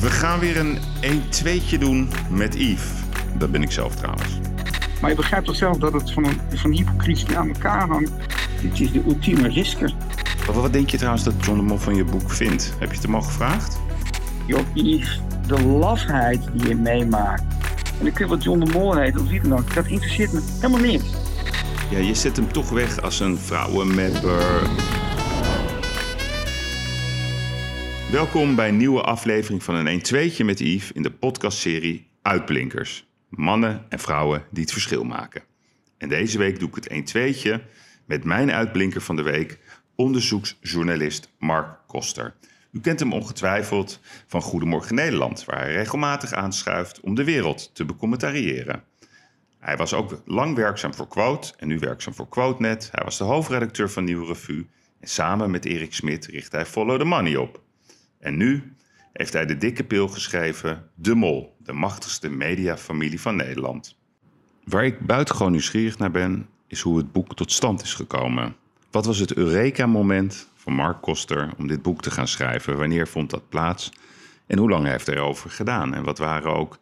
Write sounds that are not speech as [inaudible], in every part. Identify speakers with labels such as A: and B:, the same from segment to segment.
A: We gaan weer een 1-2'tje doen met Yves. Dat ben ik zelf trouwens.
B: Maar je begrijpt toch zelf dat het van een, van hypocrisie aan elkaar hangt. Dit is de ultieme risker.
A: Wat, wat denk je trouwens dat John de Mol van je boek vindt? Heb je het hem al gevraagd?
B: Joh, Yves, de lafheid die je meemaakt. En kun je wat John de Mol heet of wie dan ook. Dat interesseert me helemaal niks.
A: Ja, je zet hem toch weg als een vrouwenmapper. Welkom bij een nieuwe aflevering van een 1-2'tje met Yves in de podcastserie Uitblinkers. Mannen en vrouwen die het verschil maken. En deze week doe ik het 1-2'tje met mijn uitblinker van de week, onderzoeksjournalist Mark Koster. U kent hem ongetwijfeld van Goedemorgen Nederland, waar hij regelmatig aanschuift om de wereld te becommentariëren. Hij was ook lang werkzaam voor Quote en nu werkzaam voor QuoteNet. Hij was de hoofdredacteur van Nieuwe Revue en samen met Erik Smit richt hij Follow the Money op. En nu heeft hij de dikke pil geschreven De Mol, de machtigste mediafamilie van Nederland. Waar ik buitengewoon nieuwsgierig naar ben, is hoe het boek tot stand is gekomen. Wat was het Eureka-moment van Mark Koster om dit boek te gaan schrijven? Wanneer vond dat plaats? En hoe lang heeft hij erover gedaan? En wat waren ook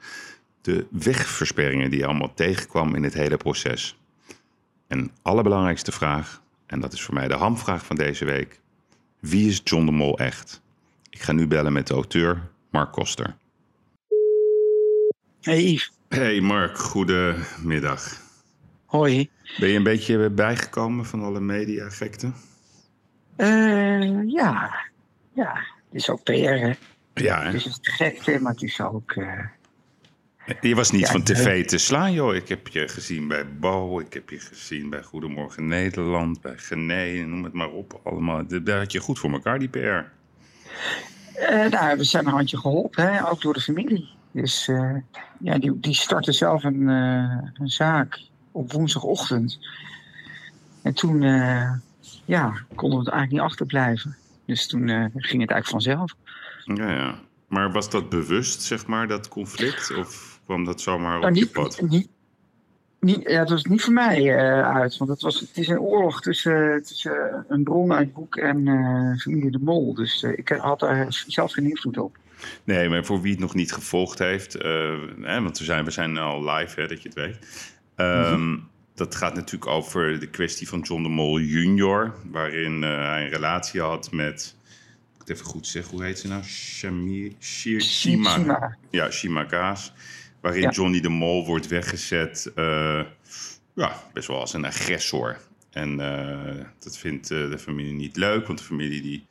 A: de wegversperringen die hij allemaal tegenkwam in het hele proces? En allerbelangrijkste vraag, en dat is voor mij de hamvraag van deze week: wie is John de Mol echt? Ik ga nu bellen met de auteur Mark Koster.
B: Hey.
A: Hey Mark, goedemiddag.
B: Hoi.
A: Ben je een beetje bijgekomen van alle media-gekte?
B: Eh, ja. Ja, het is ook PR, hè.
A: Ja, hè?
B: Het is gekte, maar het is ook... eh,
A: Je was niet
B: Ja,
A: van tv te slaan, joh. Ik heb je gezien bij Bo, ik heb je gezien bij Goedemorgen Nederland, bij Gené, noem het maar op. Allemaal. Daar had je goed voor elkaar, die PR.
B: Eh, nou, we zijn een handje geholpen, hè? ook door de familie. Dus eh, ja, die, die startte zelf een, eh, een zaak op woensdagochtend. En toen ja, konden we het eigenlijk niet achterblijven. Dus toen ging het eigenlijk vanzelf.
A: Ja, ja. Maar was dat bewust, zeg maar, dat conflict? Of kwam dat zomaar op
B: Nou,
A: je
B: niet,
A: pad?
B: niet, niet, ja, het was niet voor mij eh, uit. Want het, was, het is een oorlog tussen, tussen een bron uit boek en eh, familie De Mol. Dus eh, ik had daar zelf geen invloed op.
A: Nee, maar voor wie het nog niet gevolgd heeft, hè, want we zijn, we zijn al live, hè, dat je het weet. Ehm, Dat gaat natuurlijk over de kwestie van John de Mol junior, waarin hij een relatie had met, ik het even goed zeg, hoe heet ze nou? Shami, Shir, Shima.
B: Shima.
A: Ja, Shima Kaas. Waarin
B: Ja.
A: Johnny de Mol wordt weggezet, eh, ja, best wel als een agressor. En eh, dat vindt eh, de familie niet leuk, want de familie die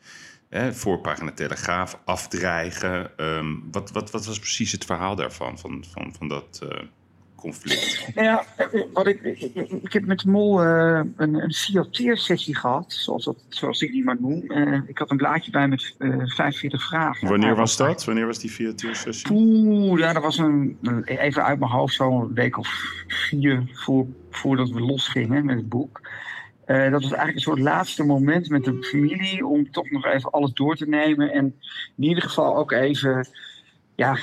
A: hè, voorpagina Telegraaf afdreigen. Ehm, wat, wat, wat was precies het verhaal daarvan, van, van, van dat conflict?
B: Nou ja, eh, wat ik, ik, heb met Mol eh, een, een fiateersessie gehad, zoals, dat, zoals ik die maar noem. Eh, ik had een blaadje bij met eh 45 vragen.
A: Wanneer
B: Hij
A: was dat? Wanneer was die via-sessie?
B: Oeh, ja, dat was een, even uit mijn hoofd zo'n week of vier voor, voordat we losgingen met het boek. Dat was eigenlijk een soort laatste moment met de familie om toch nog even alles door te nemen. En in ieder geval ook even ja,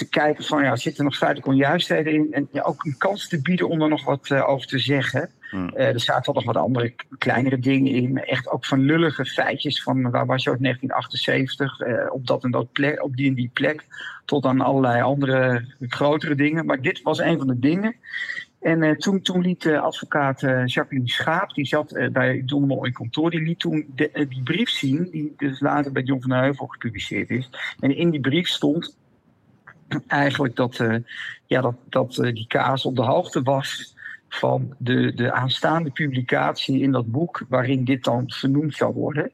B: te, kijken van ja, zitten er nog feitelijke onjuistheden in? En ja, ook een kans te bieden om er nog wat eh, over te zeggen.
A: Hmm.
B: Eh, er zaten wel nog wat andere kleinere dingen in. Echt ook van lullige feitjes van waar was je uit 1978 eh, op dat en dat plek, op die en die plek. Tot aan allerlei andere grotere dingen. Maar dit was een van de dingen. En toen, toen liet advocaat Jacqueline Schaap, die zat bij Don de Mol in kantoor, die liet toen de- die brief zien, die dus later bij John van Heuvel gepubliceerd is. En in die brief stond [clears throat] eigenlijk dat, eh, ja, dat, dat eh, die kaas op de hoogte was van de, de aanstaande publicatie in dat boek, waarin dit dan vernoemd zou worden.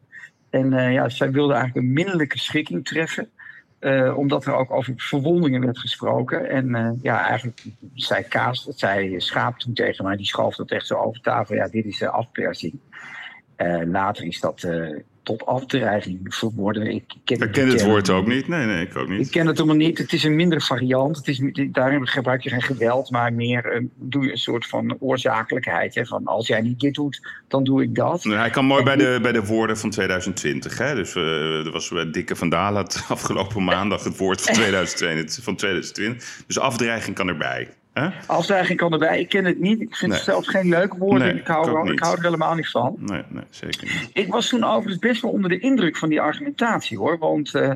B: En eh, ja, zij wilde eigenlijk een minderlijke schikking treffen. omdat er ook over verwondingen werd gesproken. En ja, eigenlijk zei Kaas, dat zei Schaap toen tegen mij, die schoof dat echt zo over tafel. Ja, dit is de afpersing. Later is dat tot afdreiging verworden. Ik ken,
A: Ik ken het woord ook niet. Nee, nee, ik ook
B: ik
A: niet.
B: ken het helemaal niet. Het is een mindere variant. Het is, daarin gebruik je geen geweld, maar meer een, doe je een soort van oorzakelijkheid. Hè? Van als jij niet dit doet, dan doe ik dat.
A: Nee, Hij kan mooi bij de, bij de woorden van 2020. Hè? Dus eh er was bij Dikke van Dalen [laughs] afgelopen maandag het woord van [laughs] 2020. Van 2020. Dus afdreiging kan erbij. Hè?
B: Afdreiging kan erbij. Ik ken het niet. Ik vind
A: Nee.
B: het zelf geen leuk woord.
A: Nee,
B: en ik hou, er- ik hou er helemaal niet van.
A: Nee, nee, zeker niet.
B: Ik was toen overigens best wel onder de indruk van die argumentatie hoor. Want eh,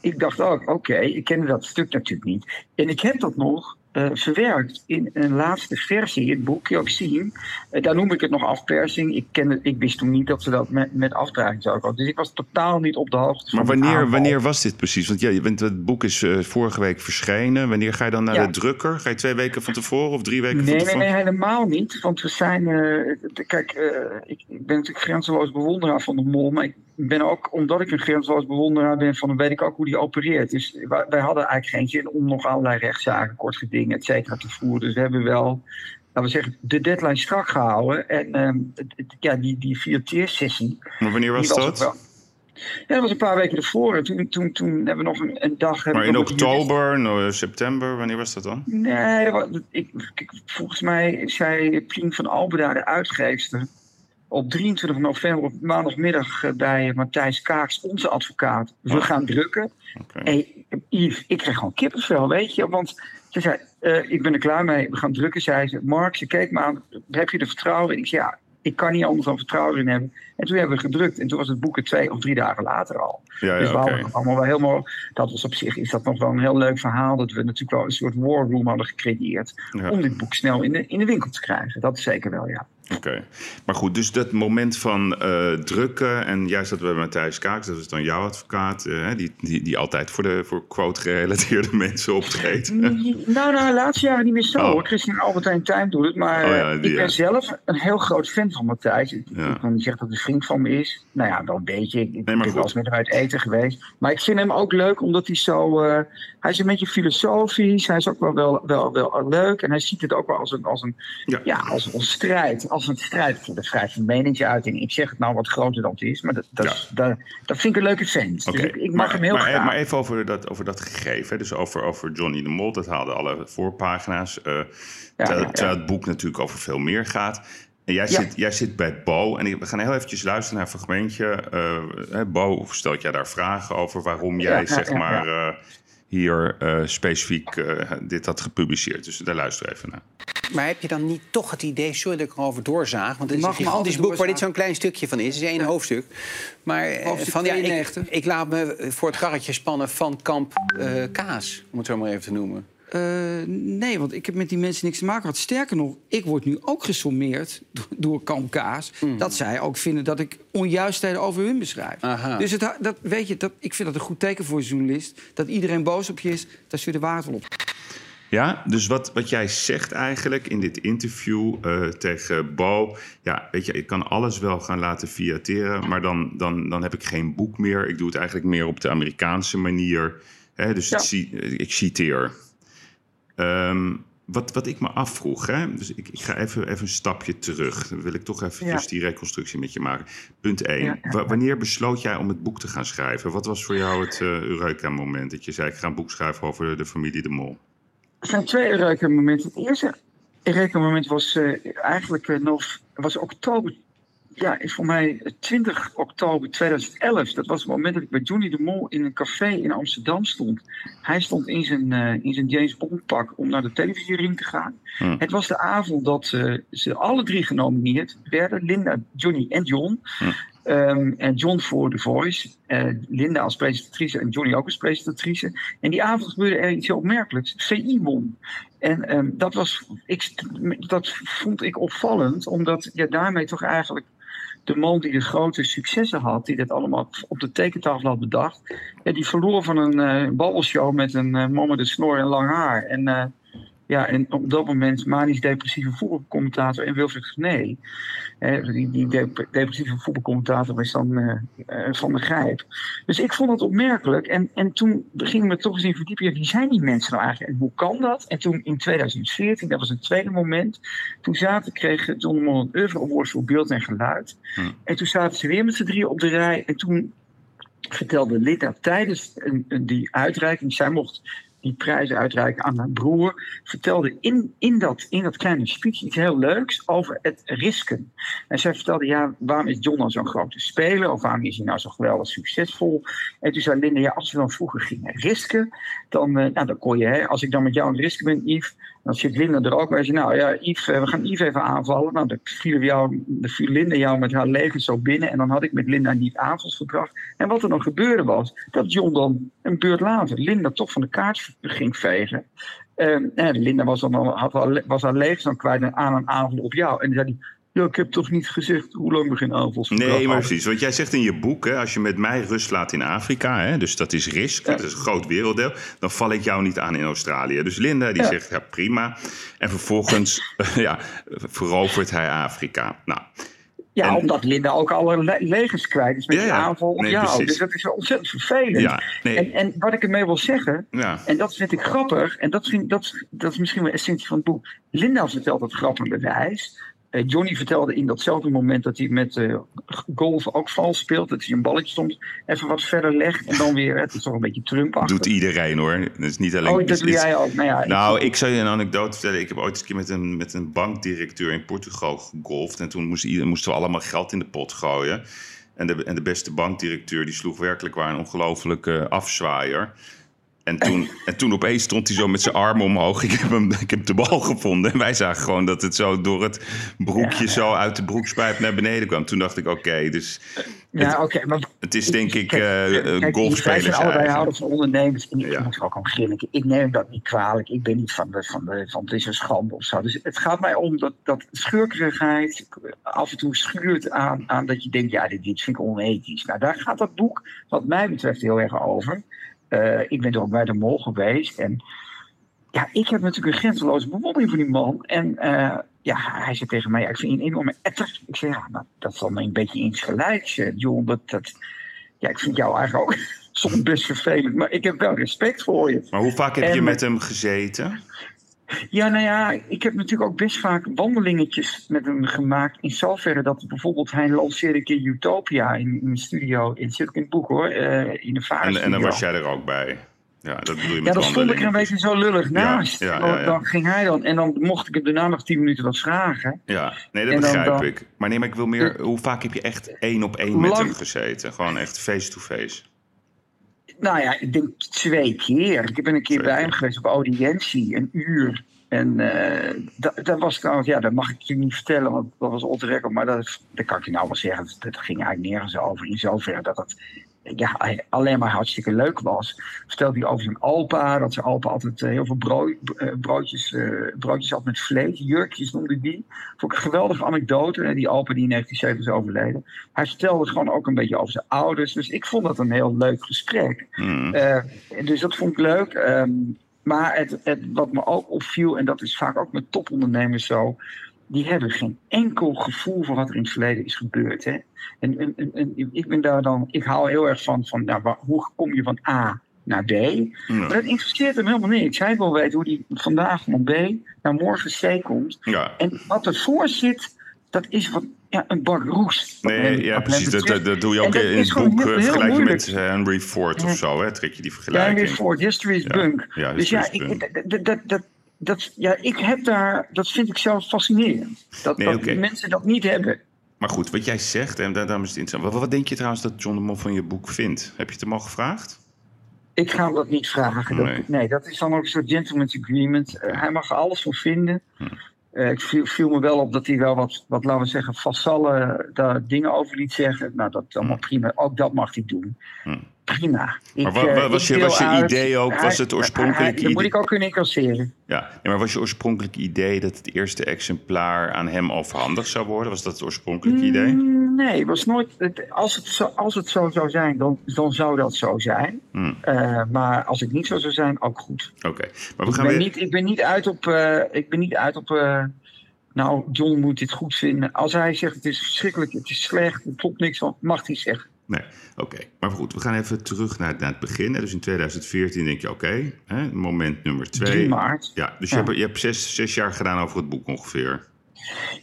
B: ik dacht ook, oké, ik kende dat stuk natuurlijk niet. En ik heb dat nog uh, verwerkt in een laatste versie, het boek, kun je ook zien. Uh, daar noem ik het nog afpersing. Ik, kende, ik wist toen niet dat ze dat met, met afdraging zouden komen. Dus ik was totaal niet op de hoogte
A: maar wanneer, wanneer was dit precies? Want ja, bent, het boek is uh, vorige week verschenen. Wanneer ga je dan naar ja. de drukker? Ga je twee weken van tevoren of drie weken
B: nee,
A: van tevoren?
B: Nee, nee, helemaal niet. Want we zijn... kijk, ik, ik, ben natuurlijk grenzeloos bewonderaar van de mol. Maar ik ben ook, omdat ik een grenzeloos bewonderaar ben van weet ik ook hoe die opereert. Dus wij, hadden eigenlijk geen zin om nog allerlei rechtszaken, kort gedingen, et cetera, te voeren. Dus we hebben wel, laten we zeggen, de deadline strak gehouden. En um, ja, die, die sessie.
A: Maar wanneer was dat?
B: Wel, ja, dat was een paar weken ervoor. En toen, toen, toen hebben we nog een, een dag...
A: Maar in oktober, no, september, wanneer was dat dan?
B: Nee, ik, ik, volgens mij zei Plien van Albeda, de uitgeefster op 23 november op maandagmiddag eh, bij Matthijs Kaaks, onze advocaat. We oh. gaan drukken. Okay. Hey, Yves, ik kreeg gewoon kippenvel, weet je. Want ze zei, uh, ik ben er klaar mee, we gaan drukken, zei ze. Mark, ze keek me aan, heb je er vertrouwen in? Ik zei, ja, ik kan niet anders dan vertrouwen in hebben. En toen hebben we gedrukt. En toen was het boek er twee of drie dagen later al.
A: Ja, ja,
B: dus we
A: okay.
B: hadden allemaal wel helemaal... Dat was op zich is dat nog wel een heel leuk verhaal. Dat we natuurlijk wel een soort war room hadden gecreëerd. Ja. Om dit boek snel in de, in de winkel te krijgen. Dat is zeker wel, ja.
A: Oké, okay. maar goed, dus dat moment van uh, drukken en jij zat bij Matthijs Kaaks, dat is dan jouw advocaat, uh, die, die, die altijd voor de voor quote-gerelateerde [laughs] mensen optreedt.
B: nou, nou, de laatste jaren niet meer zo oh. hoor. Christian Albertijn Tuin doet het, maar oh, ja, die, ik ben ja. zelf een heel groot fan van Matthijs. Ja. Ik kan niet zeggen dat hij een vriend van me is. Nou ja, wel een beetje. Ik nee, ben wel eens met hem uit eten geweest. Maar ik vind hem ook leuk omdat hij zo. Uh, hij is een beetje filosofisch. Hij is ook wel, wel, wel, wel leuk. En hij ziet het ook wel als een, als een, ja. ja als een strijd. Als een strijd voor de vrijheid van meningsuiting. Ik zeg het nou wat groter dan het is. Maar dat, dat, ja. dat, dat vind ik een leuke.
A: Okay.
B: Dus ik, ik mag
A: maar,
B: hem heel
A: maar,
B: graag.
A: Maar even over dat, over dat gegeven. Dus over, over Johnny de Mol. Dat haalden alle voorpagina's. Uh, terwijl, het boek natuurlijk over veel meer gaat. En jij, zit, jij zit bij Bo. En we gaan heel eventjes luisteren naar een fragmentje. Uh, Bo stelt jij daar vragen over waarom jij, zeg maar, uh, hier specifiek dit had gepubliceerd. Dus daar luister even naar.
C: Maar heb je dan niet toch het idee, sorry dat ik erover doorzaag... want het is een gigantisch boek waar dit zo'n klein stukje van is. Het is één hoofdstuk. Maar
D: hoofdstuk
C: van, ja, ik, ik, laat me voor het karretje spannen van kamp Kaas, om het zo maar even te noemen.
D: Uh, nee, want ik heb met die mensen niks te maken gehad. Sterker nog, ik word nu ook gesommeerd door Kamp Kaas... Mm. dat zij ook vinden dat ik onjuistheden over hun beschrijf.
C: Aha.
D: Dus het, dat, weet je, dat, ik vind dat een goed teken voor een journalist. Dat iedereen boos op je is, daar zit de waard wel op.
A: Ja, dus wat, wat jij zegt eigenlijk in dit interview uh, tegen Bo... ja, weet je, ik kan alles wel gaan laten fiateren... maar dan, dan, dan heb ik geen boek meer. Ik doe het eigenlijk meer op de Amerikaanse manier. Hè, dus ja. ik, ik citeer... Um, wat, wat ik me afvroeg, hè? dus ik, ik ga even, even een stapje terug. Dan wil ik toch even ja. die reconstructie met je maken. Punt 1. Ja, ja, wanneer besloot jij om het boek te gaan schrijven? Wat was voor jou het uh, Eureka-moment? Dat je zei, ik ga een boek schrijven over de familie De Mol.
B: Er zijn twee Eureka-momenten. Het eerste Eureka-moment was uh, eigenlijk uh, nog was oktober ja, is voor mij 20 oktober 2011. Dat was het moment dat ik bij Johnny de Mol in een café in Amsterdam stond. Hij stond in zijn, uh, in zijn James Bond pak om naar de televisiering te gaan.
A: Hm.
B: Het was de avond dat ze alle drie genomineerd werden. Linda, Johnny en John.
A: Hm.
B: Um, en John voor The Voice. Uh, Linda als presentatrice en Johnny ook als presentatrice. En die avond gebeurde er iets heel opmerkelijks. VI won. En um, dat, was, ik, dat vond ik opvallend, omdat ja, daarmee toch eigenlijk de man die de grote successen had, die dit allemaal op de tekentafel had bedacht, ja, die verloor van een uh, babbelshow met een uh, man met een snor en lang haar. En, ja, en op dat moment manisch depressieve voetbalcommentator en Wilfried Gené. die, die depressieve voetbalcommentator was dan Van de Grijp. Dus ik vond het opmerkelijk. En, en toen gingen we toch eens in verdiepen. Wie zijn die mensen nou eigenlijk? En hoe kan dat? En toen in 2014, dat was een tweede moment. Toen zaten, kreeg John de Mol een Oeuvre Award voor beeld en geluid.
A: Hmm.
B: En toen zaten ze weer met z'n drieën op de rij. En toen vertelde Linda tijdens die uitreiking, zij mocht die prijzen uitreiken aan haar broer, vertelde in, in, dat, in dat kleine speech iets heel leuks over het risken. En zij vertelde, ja, waarom is John dan zo'n grote speler? Of waarom is hij nou zo geweldig succesvol? En toen zei Linda, ja, als we dan vroeger gingen risken, dan, uh, nou, dan kon je, hè, als ik dan met jou aan het risken ben, Yves, Dan zit Linda er ook bij. Ze, nou ja, Yves, we gaan Yves even aanvallen. Nou, dan viel, jou, Linda jou met haar leger zo binnen. En dan had ik met Linda niet aanvalsverdrag. En wat er dan gebeurde was, dat John dan een beurt later Linda toch van de kaart ging vegen. Uh, Linda was, dan, had al, was haar dan kwijt aan een aanval op jou. En dan zei hij, ja, ik heb toch niet gezegd hoe lang we geen
A: Nee, maar precies. Want jij zegt in je boek, hè, als je met mij rust laat in Afrika, hè, dus dat is risk, dat is een groot werelddeel, dan val ik jou niet aan in Australië. Dus Linda die zegt, ja prima. En vervolgens [laughs] ja, verovert hij Afrika. Nou,
B: ja, omdat Linda ook alle le legers kwijt is met ja, die aanval op jou. Dus dat is ontzettend vervelend. Ja, nee. en, en wat ik ermee wil zeggen, en dat vind ik grappig, en dat, vind, dat, dat is misschien wel essentie van het boek. Linda vertelt het grappige bewijs. Eh, Johnny vertelde in datzelfde moment dat hij met uh, golf ook vals speelt. Dat hij een balletje soms even wat verder legt en dan weer. Het is toch een beetje trump
A: Doet iedereen hoor. Dat is niet alleen.
B: Oh, dat doe jij ook. Nou, ja,
A: nou ik, zou je een anekdote vertellen. Ik heb ooit eens een keer met een, met een bankdirecteur in Portugal gegolfd. En toen moest moesten we allemaal geld in de pot gooien. En de, en de beste bankdirecteur die sloeg werkelijk waar een ongelofelijke afzwaaier. En toen, en toen opeens stond hij zo met zijn armen omhoog. Ik heb, hem, ik heb de bal gevonden. En wij zagen gewoon dat het zo door het broekje zo uit de broekspijp naar beneden kwam. Toen dacht ik, oké, dus...
B: Ja, oké. maar
A: het is denk ik uh, golfspelers Wij
B: zijn allebei houders van ondernemers. En ik ja. moet ook aan grinniken. Ik neem dat niet kwalijk. Ik ben niet van, de, van, de, van het is een schande of zo. Dus het gaat mij om dat, dat schurkerigheid af en toe schuurt aan, aan dat je denkt... Ja, dit, dit vind ik onethisch. Nou, daar gaat dat boek wat mij betreft heel erg over. Uh, ik ben er ook bij de mol geweest. En ja, ik heb natuurlijk een grenzeloze bewondering voor die man. En uh, ja, hij zei tegen mij, ja, ik vind je een enorme etter. Ik zei, ja, nou, dat is dan een beetje iets gelijks. Uh, John, dat, dat, ja, ik vind jou eigenlijk ook [laughs] soms best vervelend. Maar ik heb wel respect voor je.
A: Maar hoe vaak heb je met hem gezeten?
B: Ja, nou ja, ik heb natuurlijk ook best vaak wandelingetjes met hem gemaakt. In zoverre dat bijvoorbeeld hij lanceerde een keer Utopia in, in studio. In zit in het boek hoor, uh, in de vaart.
A: En, en dan was jij er ook bij. Ja, dat bedoel je met
B: Ja, dan stond ik er een beetje zo lullig naast. Ja, ja, dan ging hij dan. En dan mocht ik hem daarna nog tien minuten wat vragen.
A: Ja, nee, dat begrijp ik. Maar nee, maar ik wil meer... Hoe vaak heb je echt één op één met hem gezeten? Gewoon echt face-to-face? -face?
B: Nou ja, ik denk twee keer. Ik ben een keer bij hem geweest op audiëntie, een uur. En uh, dat, dat, was trouwens, ja, dat mag ik je niet vertellen, want dat was record. Maar dat, dat kan ik je nou wel zeggen. Dat, dat ging eigenlijk nergens over. In zoverre dat het ja, alleen maar hartstikke leuk was. Vertelde hij over zijn opa, dat zijn opa altijd uh, heel veel brood, uh, broodjes, broodjes had met vlees, jurkjes noemde die. Vond ik een geweldige anekdote. Die opa die in 1970 is overleden. Hij vertelde gewoon ook een beetje over zijn ouders. Dus ik vond dat een heel leuk gesprek. Mm. dus dat vond ik leuk. Um, maar het, het, wat me ook opviel, en dat is vaak ook met topondernemers zo, die hebben geen enkel gevoel voor wat er in het verleden is gebeurd. Hè? En, en, en, ik ben daar dan, ik hou heel erg van, van nou, hoe kom je van A naar B? Maar dat interesseert hem helemaal niks. Hij wil weten hoe hij vandaag van B naar morgen C komt.
A: Ja.
B: En wat ervoor zit, dat is wat ja, een bak roest.
A: Nee, ja, precies. Dat, dat, doe je ook in het boek. Heel, vergelijk je met Henry Ford of zo, hè? Trek je die vergelijking.
B: Henry Ford, History is Bunk. Ja, dus ja, ik, dat, dat, dat, ja, ik heb daar, dat vind ik zelf fascinerend. Dat, nee, dat mensen dat niet hebben.
A: Maar goed, wat jij zegt, en daarom is het interessant. Wat, wat denk je trouwens dat John de Mol van je boek vindt? Heb je het hem al gevraagd?
B: Ik ga hem dat niet vragen. Nee, dat, nee, dat is dan ook een soort gentleman's agreement. Uh, hij mag er alles van vinden. Hm. Uh, ik viel, viel, me wel op dat hij wel wat, wat laten we zeggen, vasallen daar dingen over liet zeggen. Nou, dat allemaal prima. Ook dat mag hij doen. Hm. Prima.
A: Maar ik, uh, was, je, was je idee ook, was het oorspronkelijk idee?
B: Dat moet ik ook kunnen incasseren.
A: Ja, maar was je oorspronkelijk idee dat het eerste exemplaar aan hem overhandigd zou worden? Was dat het oorspronkelijke idee?
B: Nee, was nooit, als, het zo, als het zo zou zijn, dan, dan zou dat zo zijn. Hmm. Uh, maar als het niet zo zou zijn, ook goed.
A: Oké.
B: Maar we gaan ik, ben weer... niet, ik ben niet uit op... Uh, ik ben niet uit op uh, nou, John moet dit goed vinden. Als hij zegt het is verschrikkelijk, het is slecht, er klopt niks van, mag hij zeggen.
A: Nee, oké. Maar goed, we gaan even terug naar, naar het begin. Dus in 2014 denk je, oké, moment nummer twee.
B: 3 maart.
A: Ja, dus Je, hebt, je hebt zes, zes jaar gedaan over het boek ongeveer.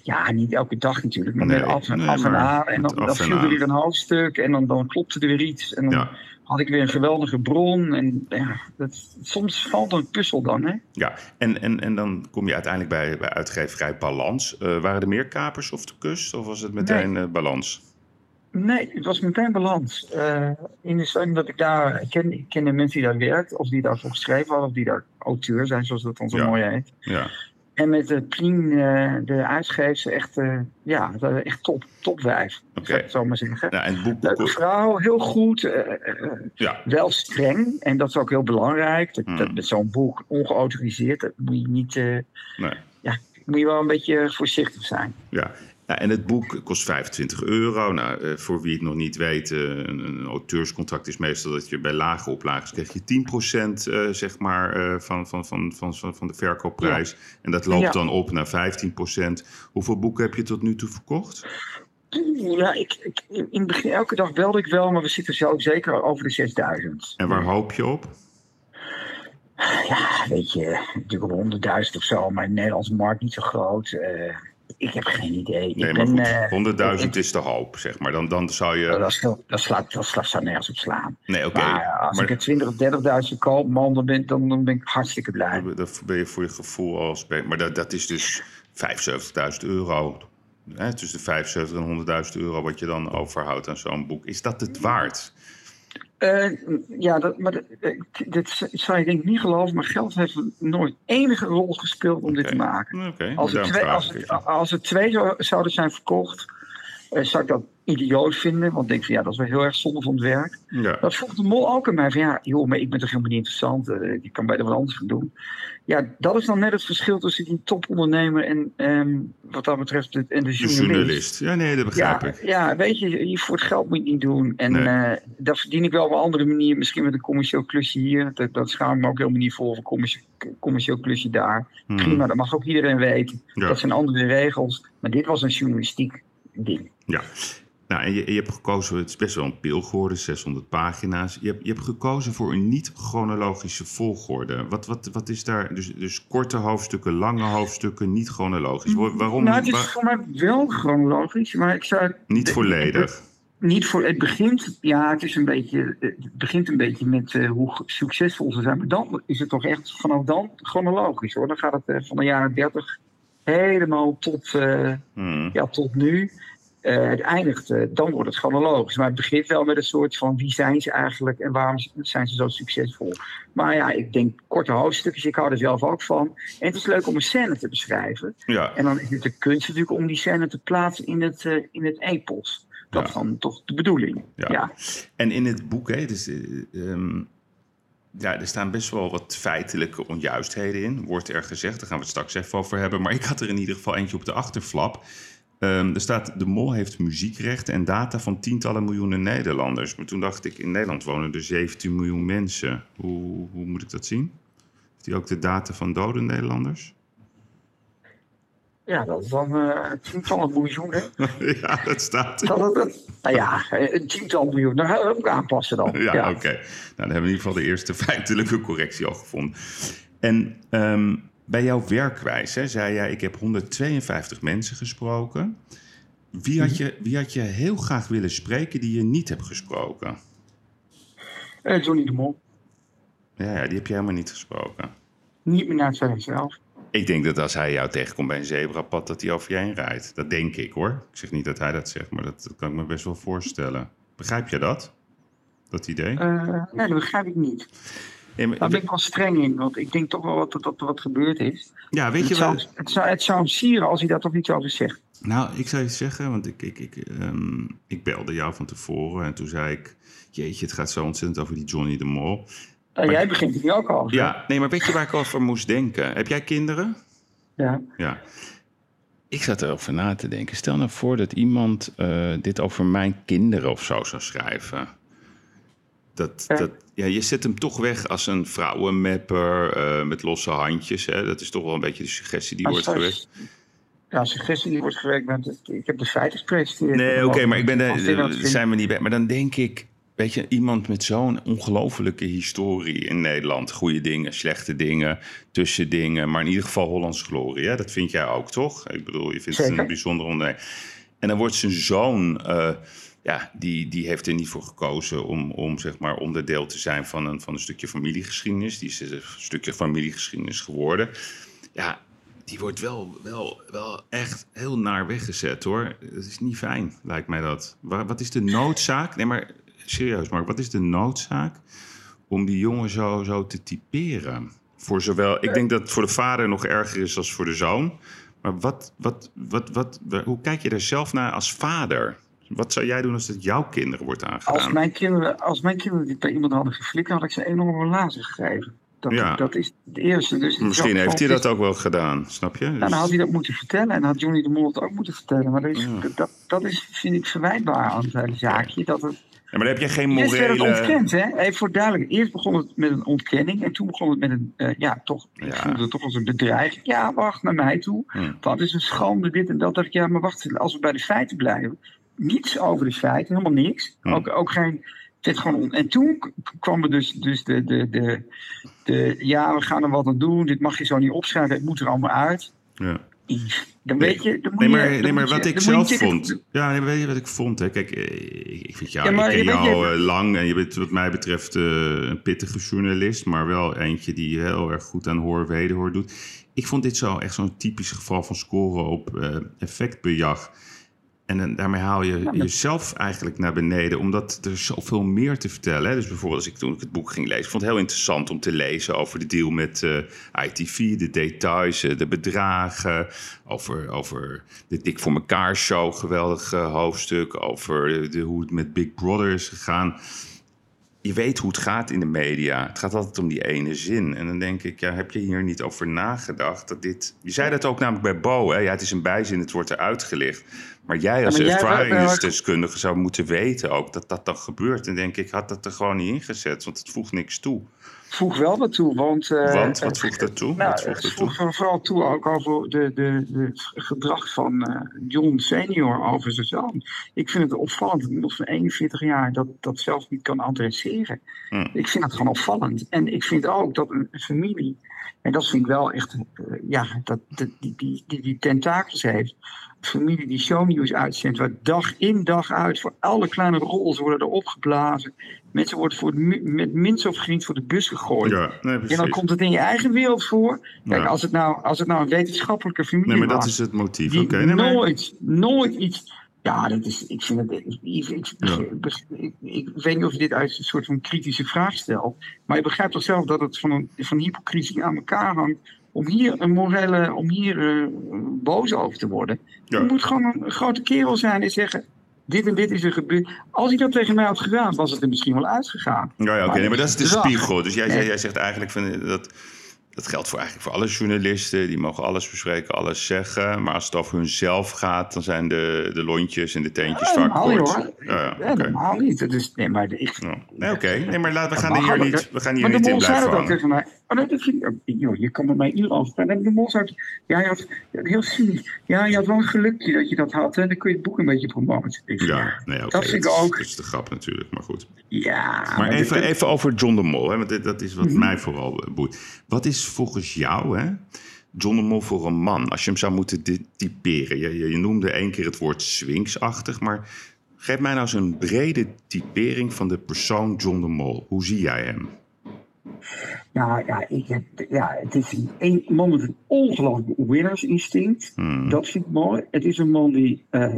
B: Ja, niet elke dag natuurlijk, maar nee, met af en, af en aan. En dan, dan viel er weer een hoofdstuk en dan, dan klopte er weer iets. En dan had ik weer een geweldige bron. En ja, dat, soms valt een puzzel dan, hè?
A: Ja, en, en, en dan kom je uiteindelijk bij, bij uitgeverij Balans. Uh, waren er meer kapers of de kust, of was het meteen nee. uh, balans?
B: Nee, het was meteen balans. Uh, in de zin dat ik daar... Ik ken, ik ken de mensen die daar werkt, of die daarvoor geschreven hadden... of die daar auteur zijn, zoals dat dan zo mooi heet.
A: Ja.
B: En met de Plien, uh, de uitgeefster, echt, uh, ja, echt top, top wijf. Oké. Okay. Zou maar zeggen.
A: Ja, en boek...
B: Leuke vrouw, heel goed. ja. Wel streng. En dat is ook heel belangrijk. Dat,
A: Hmm.
B: dat met zo'n boek, ongeautoriseerd, dat moet je niet...
A: nee.
B: Ja, moet je wel een beetje voorzichtig zijn.
A: Ja, ja, en het boek kost 25 euro. Nou, uh, voor wie het nog niet weet, uh, een, een, auteurscontract is meestal dat je bij lage oplages krijg je 10% uh, zeg maar, van, van, van, van, van de verkoopprijs. Ja. En dat loopt ja. dan op naar 15%. Hoeveel boeken heb je tot nu toe verkocht?
B: Ja, ik, ik, in het begin, elke dag belde ik wel, maar we zitten zo zeker over de 6000.
A: En waar hoop je op?
B: Ja, weet je, natuurlijk op 100.000 of zo, maar de Nederlandse markt niet zo groot. Uh, ik heb geen idee.
A: Nee,
B: ik
A: maar goed, uh, 100.000 is de hoop, zeg maar. Dan, dan zou je...
B: Dat, dat, dat, slaat, dat slaat zou nergens op slaan.
A: Nee, oké. Okay.
B: Maar als
A: maar...
B: ik er 20 of 30.000 koop, man, dan ben, dan, dan ben ik hartstikke blij.
A: Dan ben je voor je gevoel als... Maar dat, dat is dus 75.000 euro. Hè, tussen de 75 en 100.000 euro wat je dan overhoudt aan zo'n boek. Is dat het waard?
B: Uh, ja, dat, maar dat, dit zou je denk ik niet geloven, maar geld heeft nooit enige rol gespeeld om
A: okay.
B: dit te maken.
A: Okay.
B: Als, er twee, als, het, als er twee zou, zouden zijn verkocht, uh, zou ik dat idioot vinden. Want ik denk van ja, dat is wel heel erg zonde van het werk.
A: Ja.
B: Dat vroeg de mol ook aan mij van ja, joh, maar ik ben toch helemaal niet interessant. Uh, je kan bij wat anders gaan doen. Ja, dat is dan net het verschil tussen die topondernemer en um, wat dat betreft de, en de journalist.
A: De journalist. Ja, nee, dat begrijp
B: ja,
A: ik.
B: Ja, weet je, je voor het geld moet je niet doen. En
A: Nee.
B: uh, dat verdien ik wel op een andere manier. Misschien met een commercieel klusje hier. Dat, dat schaam ik me ook helemaal niet voor. Of een commercieel, commercieel klusje daar.
A: Hmm.
B: Prima, dat mag ook iedereen weten.
A: Ja.
B: Dat zijn andere regels. Maar dit was een journalistiek ding.
A: Ja. Nou, en je, je hebt gekozen, het is best wel een pil geworden, 600 pagina's. Je hebt, je hebt gekozen voor een niet-chronologische volgorde. Wat, wat, wat is daar, dus, dus korte hoofdstukken, lange hoofdstukken, niet chronologisch. Wa- Waarom
B: nou, het is
A: Waar-
B: voor mij wel chronologisch. Maar ik zou
A: niet volledig.
B: niet voor. Het begint, ja, het is een beetje. Het begint een beetje met uh, hoe succesvol ze zijn. Maar dan is het toch echt vanaf dan chronologisch hoor. Dan gaat het uh, van de jaren 30 helemaal tot, uh,
A: Hmm.
B: ja, tot nu. Het eindigt, dan wordt het chronologisch. Maar het begint wel met een soort van wie zijn ze eigenlijk en waarom zijn ze zo succesvol. Maar ja, ik denk korte hoofdstukjes, ik hou er zelf ook van. En het is leuk om een scène te beschrijven.
A: Ja.
B: En dan is het de kunst natuurlijk om die scène te plaatsen in het, in het epos. Dat
A: Ja.
B: is dan toch de bedoeling.
A: Ja.
B: Ja.
A: En in het boek, hè, dus, eh, ehm, ja, er staan best wel wat feitelijke onjuistheden in, wordt er gezegd. Daar gaan we het straks even over hebben. Maar ik had er in ieder geval eentje op de achterflap. Ehm, er staat, de mol heeft muziekrechten en data van tientallen miljoenen Nederlanders. Maar toen dacht ik, in Nederland wonen er 17 miljoen mensen. Hoe, hoe moet ik dat zien? Heeft hij ook de data van dode Nederlanders?
B: Ja, dat is dan uh, tientallen miljoenen. [laughs]
A: ja, dat staat er.
B: Dat, dat, nou ja, een tiental miljoen. Dan gaan we ook aanpassen dan. [laughs]
A: Ja,
B: Ja.
A: oké. Nou, dan hebben we in ieder geval de eerste [laughs] feitelijke correctie al gevonden. En ehm, bij jouw werkwijze zei jij, ik heb 152 mensen gesproken. Wie had, je, wie had je heel graag willen spreken die je niet hebt gesproken?
B: Eh, Johnny de Mol.
A: Ja, ja, die heb je helemaal niet gesproken.
B: Niet meer naar het zelf.
A: Ik denk dat als hij jou tegenkomt bij een zebrapad, dat hij over je heen rijdt. Dat denk ik hoor. Ik zeg niet dat hij dat zegt, maar dat, dat kan ik me best wel voorstellen. Begrijp je dat? Dat idee?
B: Eh, nee, dat begrijp ik niet.
A: Nee, maar-
B: Daar ben ik wel streng in, want ik denk toch wel wat, dat er wat gebeurd is.
A: ja, weet
B: Het
A: je wel.
B: zou, het, zou, het zou hem sieren als hij daar toch niet over zegt.
A: Nou, ik zou je zeggen, want ik, ik, ik, ehm, ik belde jou van tevoren en toen zei ik... Jeetje, het gaat zo ontzettend over die Johnny de Mol.
B: Jij begint nu ook over.
A: Ja, nee, maar weet je waar ik over moest denken? Heb jij kinderen?
B: Ja.
A: Ja. Ik zat erover na te denken. Stel nou voor dat iemand eh, dit over mijn kinderen of zo zou schrijven. Dat,
B: Ja.
A: dat, ja, je zet hem toch weg als een vrouwenmapper eh, met losse handjes. Hè? Dat is toch wel een beetje de suggestie die wordt geweest.
B: Ja, suggestie die wordt gewerkt met... Ik heb de feiten gepresenteerd.
A: Nee, oké, maar ik ben daar,
B: vindt-
A: zijn we niet bij. Maar dan denk ik, weet je, iemand met zo'n ongelofelijke historie in Nederland. Goede dingen, slechte dingen, tussendingen. Maar in ieder geval Hollands glorie. Hè? Dat vind jij ook, toch? Ik bedoel, je vindt het een bijzonder ondernemer. En dan wordt zijn zoon, eh, ja, die, die heeft er niet voor gekozen om, om zeg maar onderdeel te zijn van een, van een stukje familiegeschiedenis. Die is een stukje familiegeschiedenis geworden. Ja, die wordt wel, wel, wel echt heel naar weggezet hoor. Dat is niet fijn, lijkt mij dat. Wat is de noodzaak? Nee, maar serieus, Mark, wat is de noodzaak om die jongen zo, zo te typeren? Voor zowel, ik denk dat het voor de vader nog erger is als voor de zoon. Maar wat, wat, wat, wat, hoe kijk je er zelf naar als vader? Wat zou jij doen als het jouw kinderen wordt aangedaan?
B: Als mijn kinderen, als mijn kinderen dit bij iemand hadden geflikt, had ik ze enorme lazen gegeven. Dat, ja. dat is het eerste. Dus
A: Misschien heeft hij dat ook wel gedaan, snap je?
B: Nou, dan had hij dat moeten vertellen en had Johnny de Mol het ook moeten vertellen. Maar dat is, dat, dat is vind ik, verwijtbaar aan het zaakje. Dat het,
A: ja, maar dan heb je geen morele... Eerst
B: werd het ontkend, hè? Even voor duidelijk. Eerst begon het met een ontkenning en toen begon het met een, uh, ja, toch, ja. ik voelde het toch als een bedreiging. Ja, wacht, naar mij toe. Dat is een schande, dit en dat. dacht ik, ja, maar wacht, als we bij de feiten blijven. Niets over de feiten, helemaal niks. Hmm. Ook, ook geen... Het gewoon, en toen kwam er dus, dus de, de, de, de, ja, we gaan er wat aan doen. Dit mag je zo niet opschrijven. Het moet er allemaal uit. Ja. Dan weet je. Dan
A: nee, maar, nee, maar wat ik zelf vond. Ja, nee, weet je wat ik vond? Hè? Kijk, eh, ik vind jou, ja, ik ken jou eh, lang en je bent wat mij betreft uh, een pittige journalist, maar wel eentje die heel erg goed aan hoor, wederhoor doet. Ik vond dit zo echt zo'n typisch geval van scoren op uh, effectbejag. En daarmee haal je jezelf eigenlijk naar beneden, omdat er zoveel meer te vertellen. is. Dus bijvoorbeeld als ik toen ik het boek ging lezen, ik vond het heel interessant om te lezen over de deal met uh, eh, ITV, de details, eh, de bedragen, over, over de Dik voor elkaar show, geweldig hoofdstuk, over de, hoe het met Big Brother is gegaan je weet hoe het gaat in de media. Het gaat altijd om die ene zin. En dan denk ik, ja, heb je hier niet over nagedacht? Dat dit... Je zei dat ook namelijk bij Bo. Hè? Ja, het is een bijzin, het wordt eruit gelicht. Maar jij als ja, ervaringsdeskundige zou moeten weten ook dat dat dan gebeurt. En denk ik, had dat er gewoon niet ingezet, want het voegt niks toe
B: voeg wel wat toe. Want, uh,
A: want wat voegt dat toe?
B: Nou, het voegt vooral toe ook over de, de, de het gedrag van uh, John senior over zijn zoon. Ik vind het opvallend dat iemand van 41 jaar dat, dat zelf niet kan adresseren. Hmm. Ik vind het gewoon opvallend. En ik vind ook dat een, familie, en dat vind ik wel echt, uh, ja, dat, die, die, die, die tentakels heeft familie die shownieuws uitzendt, waar dag in dag uit voor alle kleine rols worden er opgeblazen. Mensen worden voor met minst of vriend voor de bus gegooid. Ja, nee, en dan komt het in je eigen wereld voor. Kijk, als, het nou, als het nou een wetenschappelijke familie
A: is.
B: Nee,
A: maar dat is het motief.
B: Die okay, nee, nooit, nooit iets. Ja, dat is, ik vind het. Ik, ik, ik, weet niet of je dit uit een soort van kritische vraag stelt. Maar je begrijpt toch zelf dat het van, een, van hypocrisie aan elkaar hangt om hier een morele, om hier uh, boos over te worden. Je moet gewoon een grote kerel zijn en zeggen. Dit en dit is er gebeurd. Als hij dat tegen mij had gedaan, was het er misschien wel uitgegaan.
A: Ja, ja oké, nee, maar dat is de spiegel. Dus jij, jij, jij zegt eigenlijk van, dat dat geldt voor eigenlijk voor alle journalisten. Die mogen alles bespreken, alles zeggen. Maar als het over hunzelf gaat, dan zijn de, de lontjes en de teentjes vaak kort.
B: Hoor. Ja, ja, okay. niet. Dat is, nee, maar ik,
A: nee, oké. Nee, maar laten we gaan hier niet, we gaan hier niet in blijven
B: hangen. tegen mij. Oh, dat ik, joh, je kan met mij uren over praten. De mol zei, ja, je had, heel cynisch. Ja, je had wel een gelukje dat je dat had. Hè. Dan kun je het boek een beetje promoten.
A: Ja, nee. Dat vind ik ook. Dat is de grap natuurlijk, maar goed.
B: Ja.
A: Maar, even, even over John de Mol, hè, want dat is wat mhm. mij vooral boeit. Wat is volgens jou, hè, John de Mol voor een man? Als je hem zou moeten typeren. Je, je noemde één keer het woord swingsachtig, maar geef mij nou eens een brede typering van de persoon John de Mol. Hoe zie jij hem?
B: Nou ja, ik heb, ja het is een, man met een ongelooflijk winnersinstinct. Hmm. Dat vind ik mooi. Het is een man die uh,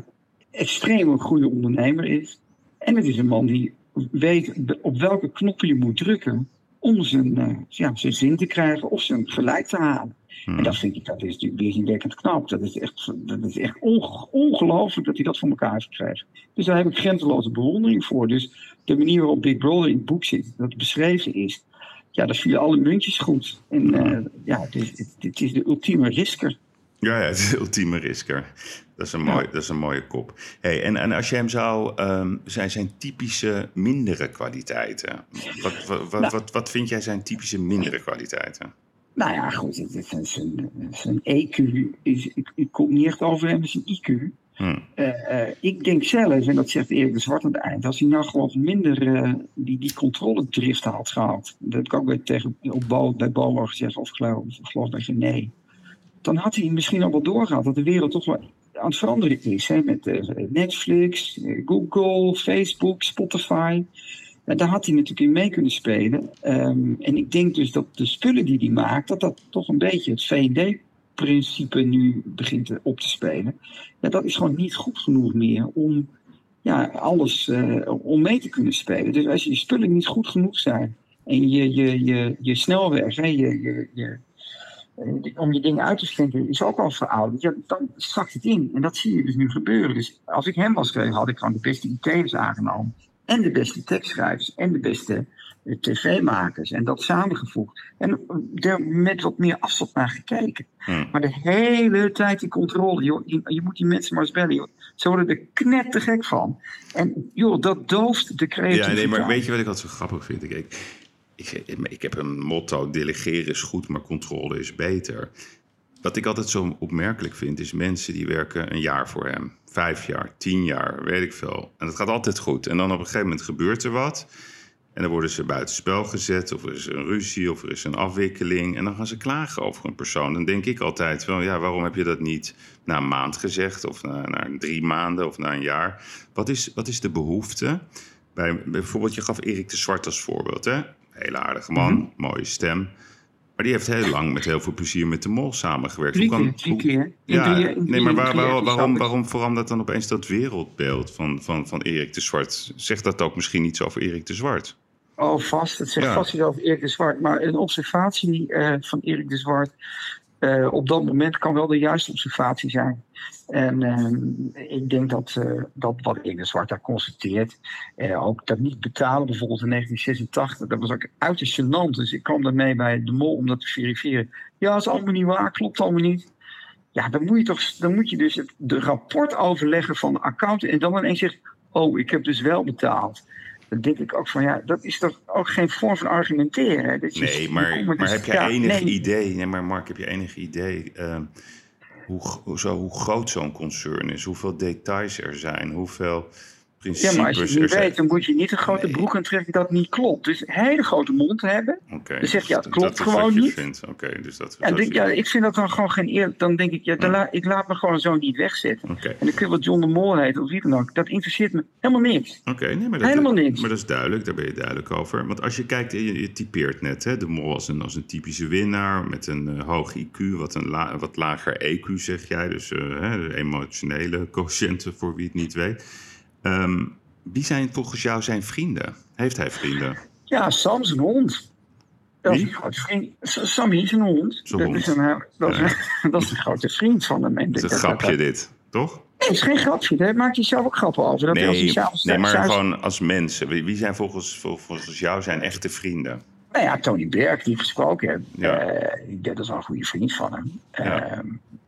B: extreem een goede ondernemer is. En het is een man die weet op welke knoppen je moet drukken om zijn, uh, ja, zijn zin te krijgen of zijn gelijk te halen. En hmm. dat vind ik, dat is natuurlijk weerzinwekkend knap. Dat is echt, dat is echt ongelooflijk dat hij dat voor elkaar heeft gekregen. Dus daar heb ik grenzeloze bewondering voor. Dus de manier waarop Big Brother in het boek zit, dat het beschreven is, ja, dat vielen alle muntjes goed. En uh, ja, het is, het, het is de ultieme risker.
A: Ja, ja, het is de ultieme risker. Dat is een, mooi, dat is een mooie kop. Hey, en, en als je hem zou, um, zijn, zijn typische mindere kwaliteiten. Wat, wat, wat, nou. wat, wat vind jij zijn typische mindere kwaliteiten?
B: Nou ja, goed, zijn, zijn, zijn EQ is, ik, ik kom niet echt over hem, zijn IQ. Uh, uh, ik denk zelf, en dat zegt Erik de Zwart aan het eind, als hij nou gewoon minder uh, die, die controledrift had gehad, dat heb ik ook bij, tegen, op bij gezegd, of geloof, je nee, dan had hij misschien al wel doorgehad dat de wereld toch wel aan het veranderen is. Hè, met Netflix, Google, Facebook, Spotify. daar had hij natuurlijk in mee kunnen spelen. Um, en ik denk dus dat de spullen die hij maakt, dat dat toch een beetje het V&D principe nu begint op te spelen. Ja, dat is gewoon niet goed genoeg meer om ja, alles om mee te kunnen spelen. Dus als je spullen niet goed genoeg zijn en je, je, je, je snelweg, hè, je, je, je om je dingen uit te schenken is ook al verouderd. Ja, dan zakt het in. En dat zie je dus nu gebeuren. Dus als ik hem was geweest, had ik gewoon de beste IT'ers aangenomen. En de beste tekstschrijvers. En de beste eh, tv-makers. En dat samengevoegd. En er met wat meer afstand naar gekeken. Hmm. Maar de hele tijd die controle. Joh, je, moet die mensen maar eens bellen. Joh. Ze worden er knettergek van. En joh, dat dooft de creativiteit.
A: Ja, nee, maar weet je wat ik altijd zo grappig vind? Ik, ik, ik heb een motto: delegeren is goed, maar controle is beter. Wat ik altijd zo opmerkelijk vind, is mensen die werken een jaar voor hem. Vijf jaar, tien jaar, weet ik veel. En dat gaat altijd goed. En dan op een gegeven moment gebeurt er wat. En dan worden ze buitenspel gezet, of er is een ruzie, of er is een afwikkeling. En dan gaan ze klagen over een persoon. Dan denk ik altijd wel, ja, waarom heb je dat niet na een maand gezegd, of na, na drie maanden, of na een jaar? Wat is, wat is de behoefte? Bij, bijvoorbeeld, je gaf Erik de Zwart als voorbeeld. Hè? Hele aardige man, mhm. mooie stem. Maar die heeft heel lang met heel veel plezier met de mol samengewerkt.
B: Drie keer, drie keer.
A: Ja, nee, maar waar, waar, waarom, waarom verandert dan opeens dat wereldbeeld van, van, van Erik de Zwart? Zegt dat ook misschien iets over Erik de Zwart?
B: Oh, vast. Het zegt vast iets over Erik de Zwart. Maar een observatie uh, van Erik de Zwart uh, op dat moment kan wel de juiste observatie zijn. En uh, ik denk dat, uh, dat wat Inge Zwart daar constateert, ook dat niet betalen bijvoorbeeld in 1986, dat was ook uiterst gênant. Dus ik kwam daarmee bij de mol om dat te verifiëren. Ja, dat is allemaal niet waar, klopt allemaal niet. Ja, dan moet je, toch, dan moet je dus het de rapport overleggen van de accountant en dan ineens zegt, oh, ik heb dus wel betaald dan denk ik ook van ja, dat is toch ook geen vorm van argumenteren.
A: nee, maar, maar dus heb je enig idee, nee, maar Mark, heb je enig idee uh, hoe, zo, hoe groot zo'n concern is, hoeveel details er zijn, hoeveel
B: ja, maar als je het niet weet, dan moet je niet een grote broek aantrekken dat niet klopt. Dus een hele grote mond hebben. Okay, dan zeg je, ja, het klopt gewoon niet.
A: Oké, dus dat,
B: ja, denk, ja, ik vind dat dan gewoon geen eer. Dan denk ik, ja, dan ik laat me gewoon zo niet wegzetten. En dan kun je wat John de Mol heet of wie dan ook. Dat interesseert me helemaal niks.
A: Oké, nee, maar dat,
B: helemaal niks.
A: Maar dat is duidelijk, daar ben je duidelijk over. Want als je kijkt, je, je typeert net hè, de Mol als een, als een typische winnaar met een uh, hoog IQ, wat een wat lager EQ zeg jij. Dus uh, hè, de emotionele [laughs] quotiënten voor wie het niet weet. Um, wie zijn volgens jou zijn vrienden? Heeft hij vrienden?
B: Ja, Sam zijn hond. Dat is een grote vriend. Sammy is een hond. dat, Is een, dat, is een, [laughs] dat is een grote vriend van hem.
A: Het is een grapje dit, toch? Nee,
B: het is geen grapje. Daar maakt hij zelf ook grappen over. Dat
A: nee, nee, maar gewoon als mensen. Wie zijn volgens, volgens jou zijn echte vrienden?
B: Nou ja, Tony Berg, die gesproken heb. Ja. Uh, dat is wel een goede vriend van hem. Ja. Uh,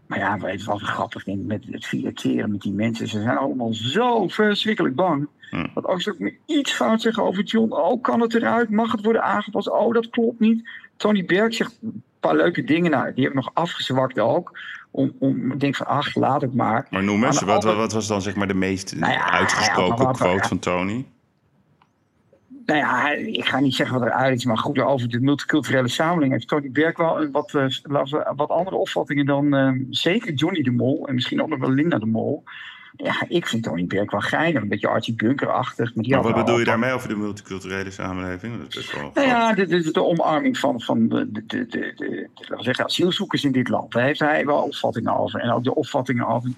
B: maar ja, weet je wat grappig vind met het fileteren met die mensen? Ze zijn allemaal zo verschrikkelijk bang. Hm. Dat als ze ook maar iets fout zeggen over John, oh, kan het eruit? Mag het worden aangepast? Oh, dat klopt niet. Tony Berg zegt een paar leuke dingen. Nou, die heb ik nog afgezwakt ook. Om, om denk van, ach, laat het maar.
A: Maar noem eens, wat, wat, was dan zeg maar de meest nou uitgesproken quote van Tony?
B: Nou ja, ik ga niet zeggen wat eruit is, maar goed, over de multiculturele samenleving heeft Tony Berg wel wat, uh, wat andere opvattingen dan uh, zeker Johnny de Mol en misschien ook nog wel Linda de Mol. Ja, ik vind Tony Berg wel geinig. Een beetje Archie Bunker-achtig.
A: Maar wat bedoel je daarmee over de multiculturele samenleving? Dat is wel
B: nou ja, de, de, de, omarming van, van de, de, de, de, de, zeggen, asielzoekers in dit land. Daar heeft hij wel opvattingen over. En ook de opvattingen over,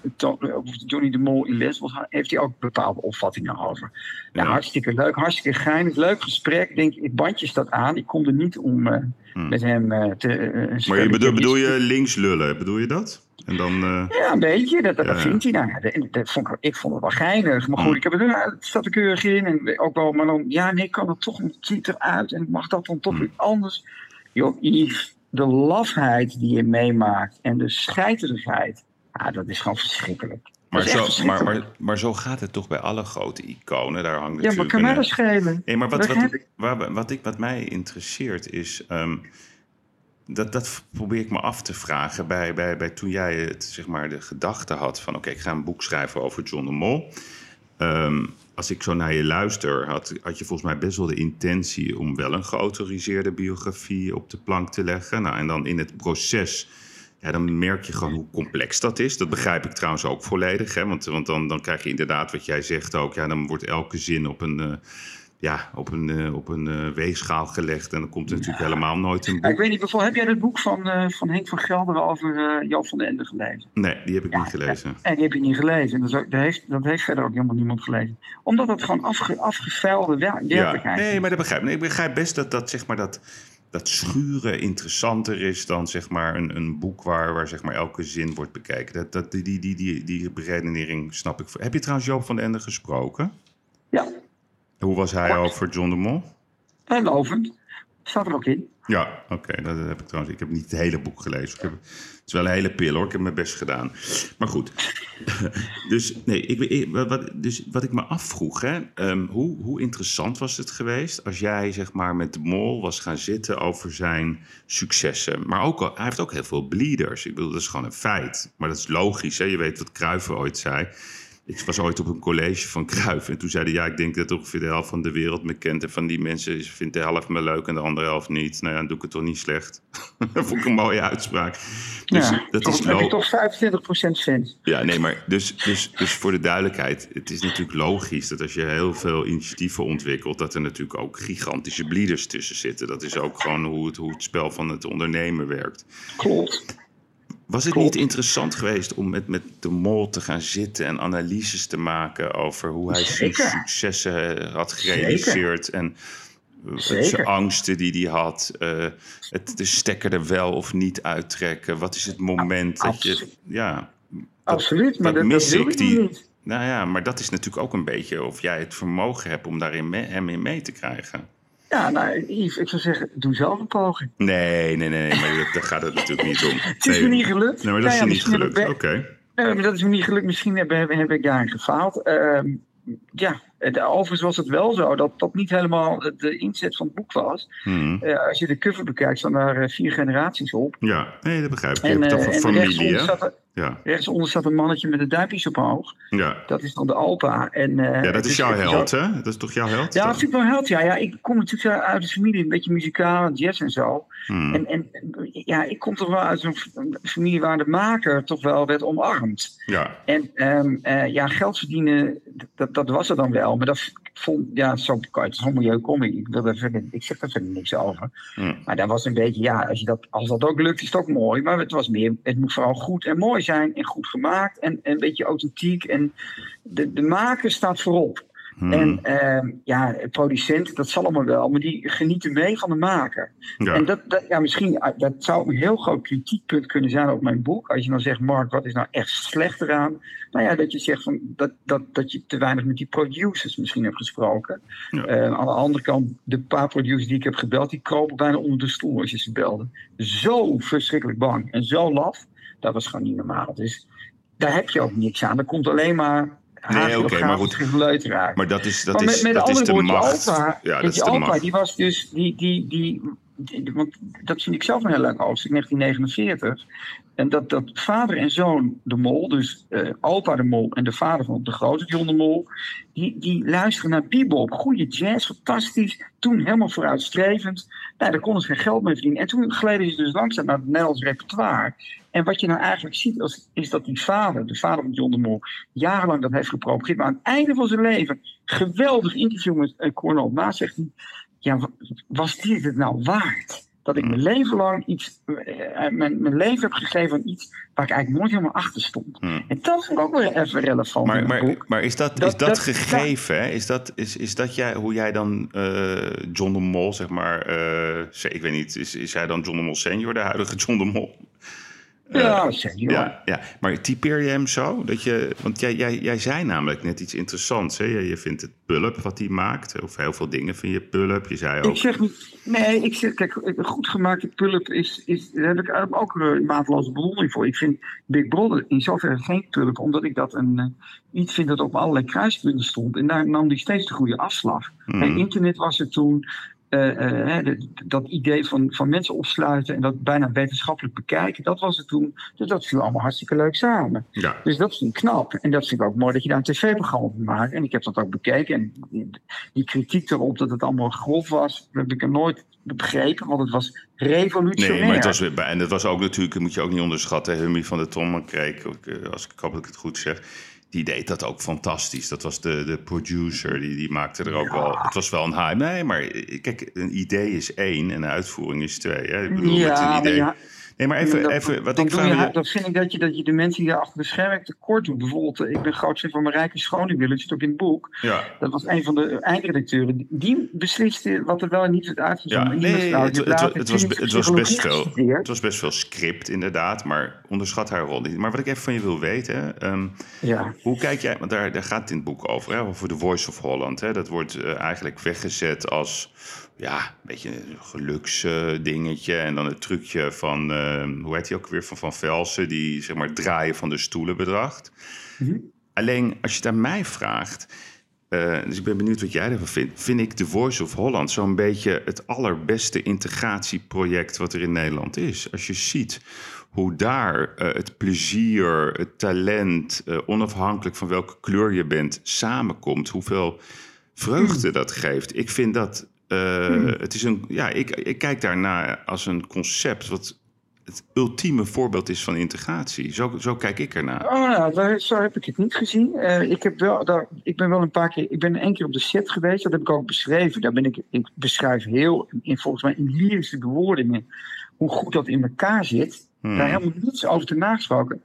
B: Johnny de Mol in Lesbos heeft hij ook bepaalde opvattingen over. Nou, hartstikke leuk, hartstikke geinig. Leuk gesprek. Denk, ik bandje dat aan. Ik kom er niet om uh, hmm. met hem uh, te...
A: Uh, maar je bedoel, bedoel je links lullen? Bedoel je dat? En dan, uh...
B: Ja, een beetje. Dat, dat, ja, vindt hij. Nou, dat, dat vond ik, ik vond het wel geinig. Maar goed, mm. ik heb het, nou, het zat er keurig in. En ook wel, maar dan, ja, nee, kan het toch een ziet eruit. En mag dat dan toch mm. weer anders? Joh, Yves, de lafheid die je meemaakt en de scheiterigheid, ja, dat is gewoon verschrikkelijk.
A: Maar zo, maar, maar, maar zo gaat het toch bij alle grote iconen. Daar hangt
B: ja, maar kan mij dat schelen?
A: Nee, maar wat, wat, wat, wat, ik, wat mij interesseert is... Um, dat, dat probeer ik me af te vragen bij, bij, bij toen jij het, zeg maar, de gedachte had van... oké, ik ga een boek schrijven over John de Mol. Um, als ik zo naar je luister, had, had je volgens mij best wel de intentie... om wel een geautoriseerde biografie op de plank te leggen. Nou, en dan in het proces... Ja, dan merk je gewoon hoe complex dat is. Dat begrijp ik trouwens ook volledig. Hè? Want, want dan, dan krijg je inderdaad wat jij zegt ook. Ja, dan wordt elke zin op een... Uh, ja, op een, uh, op een uh, weegschaal gelegd. En dan komt er natuurlijk helemaal nooit een boek.
B: ik weet niet, bijvoorbeeld, heb jij het boek van, uh, van Henk van Gelderen over Jan van den Ende gelezen?
A: Nee, die heb ik niet gelezen.
B: En die heb je niet gelezen. Dat, ook, dat, heeft, dat heeft verder ook helemaal niemand gelezen. Omdat het gewoon afge, afgevuilde werkelijkheid
A: ja, Nee, maar dat begrijp, nee, ik begrijp best dat dat, zeg maar, dat, dat schuren interessanter is dan zeg maar, een, een boek waar, waar zeg maar, elke zin wordt bekeken. Dat, dat, die, die, die, die, die beredenering snap ik. Heb je trouwens Joop van den Ende gesproken?
B: Ja.
A: Hoe was hij over John de Mol?
B: En lovend. Staat er ook in.
A: Ja, oké. dat heb ik trouwens. Ik heb niet het hele boek gelezen. Ik heb, het is wel een hele pil hoor. Ik heb mijn best gedaan. Maar goed. [laughs] dus, nee, ik, wat, dus wat ik me afvroeg, hè, um, hoe, hoe interessant was het geweest als jij zeg maar met de mol was gaan zitten over zijn successen. Maar ook, hij heeft ook heel veel bleeders. Ik bedoel, dat is gewoon een feit. Maar dat is logisch. Hè? Je weet wat Cruyff ooit zei. Ik was ooit op een college van Kruif. En toen zeiden ja, ik denk dat ongeveer de helft van de wereld me kent. En van die mensen vindt de helft me leuk en de andere helft niet. Nou ja, dan doe ik het toch niet slecht. [laughs] dat vond ik een mooie uitspraak.
B: Dus ja, dat is heb je toch 25% fans.
A: Ja, nee, maar dus, dus, dus voor de duidelijkheid. Het is natuurlijk logisch dat als je heel veel initiatieven ontwikkelt... dat er natuurlijk ook gigantische bleeders tussen zitten. Dat is ook gewoon hoe het, hoe het spel van het ondernemen werkt.
B: Klopt.
A: Was het niet interessant geweest om met, met de mol te gaan zitten en analyses te maken over hoe hij zijn successen had gerealiseerd en eh, zijn angsten die hij had, uh, het, de stekker er wel of niet uittrekken? Wat is het moment dat je. Ja,
B: Absoluut, maar dat, mis ik die. Niet.
A: Nou ja, maar dat is natuurlijk ook een beetje of jij het vermogen hebt om daarin hem in mee te krijgen.
B: Ja, nou, Yves, ik zou zeggen, doe zelf een poging.
A: Nee, nee, nee, maar daar gaat het natuurlijk niet om. [laughs]
B: het is me niet gelukt.
A: Nee, maar dat is niet gelukt, oké.
B: Nee, maar dat is me niet gelukt. Misschien heb, heb, heb ik daarin gefaald. Uh, ja, overigens was het wel zo dat dat niet helemaal de inzet van het boek was. Hmm. Uh, als je de cover bekijkt, staan daar vier generaties op.
A: Ja, nee, dat begrijp ik. Je en, hebt het over familie, hè?
B: Ja. Rechtsonder staat een mannetje met de duimpjes omhoog.
A: Ja.
B: Dat is dan de Alpa. En,
A: uh, ja, dat is jouw held, hè? Dat is toch jouw held?
B: Ja, dat is natuurlijk wel held, ja. ja. Ik kom natuurlijk uit de familie, een beetje muzikaal, jazz en zo. Hmm. En, en ja, ik kom toch wel uit een familie waar de maker toch wel werd omarmd.
A: Ja.
B: En um, uh, ja, geld verdienen, dat, dat was er dan wel. Maar dat vond, ja, zo het zo'n milieu komen. Ik, wil verder, ik zeg er verder niks over. Hmm. Maar dat was een beetje, ja, als, je dat, als dat ook lukt, is het ook mooi. Maar het was meer, het moet vooral goed en mooi zijn en goed gemaakt en, en een beetje authentiek. En de, de maker staat voorop. Hmm. En uh, ja, producent, dat zal allemaal wel, maar die genieten mee van de maker. Ja. En dat, dat, ja, misschien, ah, dat zou een heel groot kritiekpunt kunnen zijn op mijn boek. Als je dan zegt, Mark, wat is nou echt slecht eraan? Nou ja, dat je zegt van, dat, dat, dat je te weinig met die producers misschien hebt gesproken. Ja. Uh, aan de andere kant, de paar producers die ik heb gebeld, die kropen bijna onder de stoel als je ze belde. Zo verschrikkelijk bang en zo laf, dat was gewoon niet normaal. Dus daar heb je ook niks aan. Er komt alleen maar
A: Nee, oké, okay, maar goed. Maar dat is, dat is,
B: met,
A: dat is de macht.
B: Ja, dat is de Alpa, die was dus, die, die, die, want dat vind ik zelf een heel leuk hoofdstuk, 1949. En dat, dat vader en zoon de mol, dus uh, de mol en de vader van de grote John de Mol, die, die luisteren naar bebop, goede jazz, fantastisch. Toen helemaal vooruitstrevend. Nou, daar konden ze geen geld mee verdienen. En toen gleden ze dus langzaam naar het Nederlands repertoire. En wat je nou eigenlijk ziet, is dat die vader, de vader van John de Mol, jarenlang dat heeft geprobeerd. Maar aan het einde van zijn leven, geweldig interview met uh, Cornel Maas, zegt hij, ja, was dit het nou waard? Dat ik mijn hmm. leven lang iets, uh, mijn, mijn leven heb gegeven aan iets waar ik eigenlijk nooit helemaal achter stond. Hmm. En dat is ook weer even relevant.
A: Maar, maar, maar is dat, is dat, gegeven? Hè? Is, dat, is, is dat jij, hoe jij dan uh, John de Mol, zeg maar, uh, ik weet niet, is, is hij dan John de Mol senior, de huidige John de Mol?
B: Ja, senior.
A: Ja, ja, maar typeer je hem zo? Dat je, want jij, jij, jij zei namelijk net iets interessants. Hè? Je, je vindt het pulp wat hij maakt. Of heel veel dingen vind je pulp. Je zei ook...
B: Ik zeg niet... Nee, ik zeg... Kijk, een goed gemaakte pulp is... is daar heb ik ook een maatloze bewondering voor. Ik vind Big Brother in zoverre geen pulp. Omdat ik dat een, uh, iets vind dat op allerlei kruispunten stond. En daar nam hij steeds de goede afslag. Hmm. internet was er toen... Uh, uh, dat idee van, van mensen opsluiten en dat bijna wetenschappelijk bekijken, dat was het toen. Dus dat viel allemaal hartstikke leuk samen.
A: Ja.
B: Dus dat vind ik knap. En dat vind ik ook mooi dat je daar een tv-programma van maakt. En ik heb dat ook bekeken. En die, die kritiek erop dat het allemaal grof was, heb ik er nooit begrepen, want het was revolutionair.
A: Nee, maar het was, en dat was ook natuurlijk, dat moet je ook niet onderschatten, Hummy van de Tom kreeg, als ik hoop dat ik het goed zeg die deed dat ook fantastisch. Dat was de, de producer, die, die maakte er ook wel... Het was wel een hype. Nee, maar kijk, een idee is één en een uitvoering is twee. Hè? Ik bedoel,
B: ja,
A: met een idee...
B: Ja,
A: Nee, maar even, even wat ik je,
B: Dat vind ik dat je, dat je de mensen die achter de schermen tekort doet. Bijvoorbeeld, eh, ik ben groot fan van Marijke Schonewille, dat zit ook in het boek.
A: Ja.
B: Dat was een van de eindredacteuren. Die besliste wat er wel en niet werd uitgezonden.
A: Ja, nee, het, het, het, het, was, het, was best veel, het was best veel script inderdaad, maar onderschat haar rol niet. Maar wat ik even van je wil weten, um, ja. hoe kijk jij, want daar, daar gaat het in het boek over, hè, over The Voice of Holland. Hè, dat wordt uh, eigenlijk weggezet als ja, een beetje een geluksdingetje. en dan het trucje van, uh, hoe heet hij ook weer, van Van Velsen, die zeg maar draaien van de stoelen bedracht. Mm -hmm. Alleen als je het aan mij vraagt, uh, dus ik ben benieuwd wat jij ervan vindt, vind ik The Voice of Holland zo'n beetje het allerbeste integratieproject wat er in Nederland is. Als je ziet hoe daar uh, het plezier, het talent, uh, onafhankelijk van welke kleur je bent, samenkomt, hoeveel vreugde mm. dat geeft. Ik vind dat uh, hmm. Het is een, ja, ik, ik kijk daarnaar als een concept wat het ultieme voorbeeld is van integratie. Zo, zo kijk ik ernaar.
B: Oh, nou, daar, zo heb ik het niet gezien. Uh, ik, heb wel, daar, ik ben wel een paar keer, ik ben één keer op de set geweest. Dat heb ik ook beschreven. Daar ben ik, ik beschrijf heel, in, volgens mij in lyrische bewoordingen, hoe goed dat in elkaar zit. Hmm. Daar helemaal niets over te nagesproken.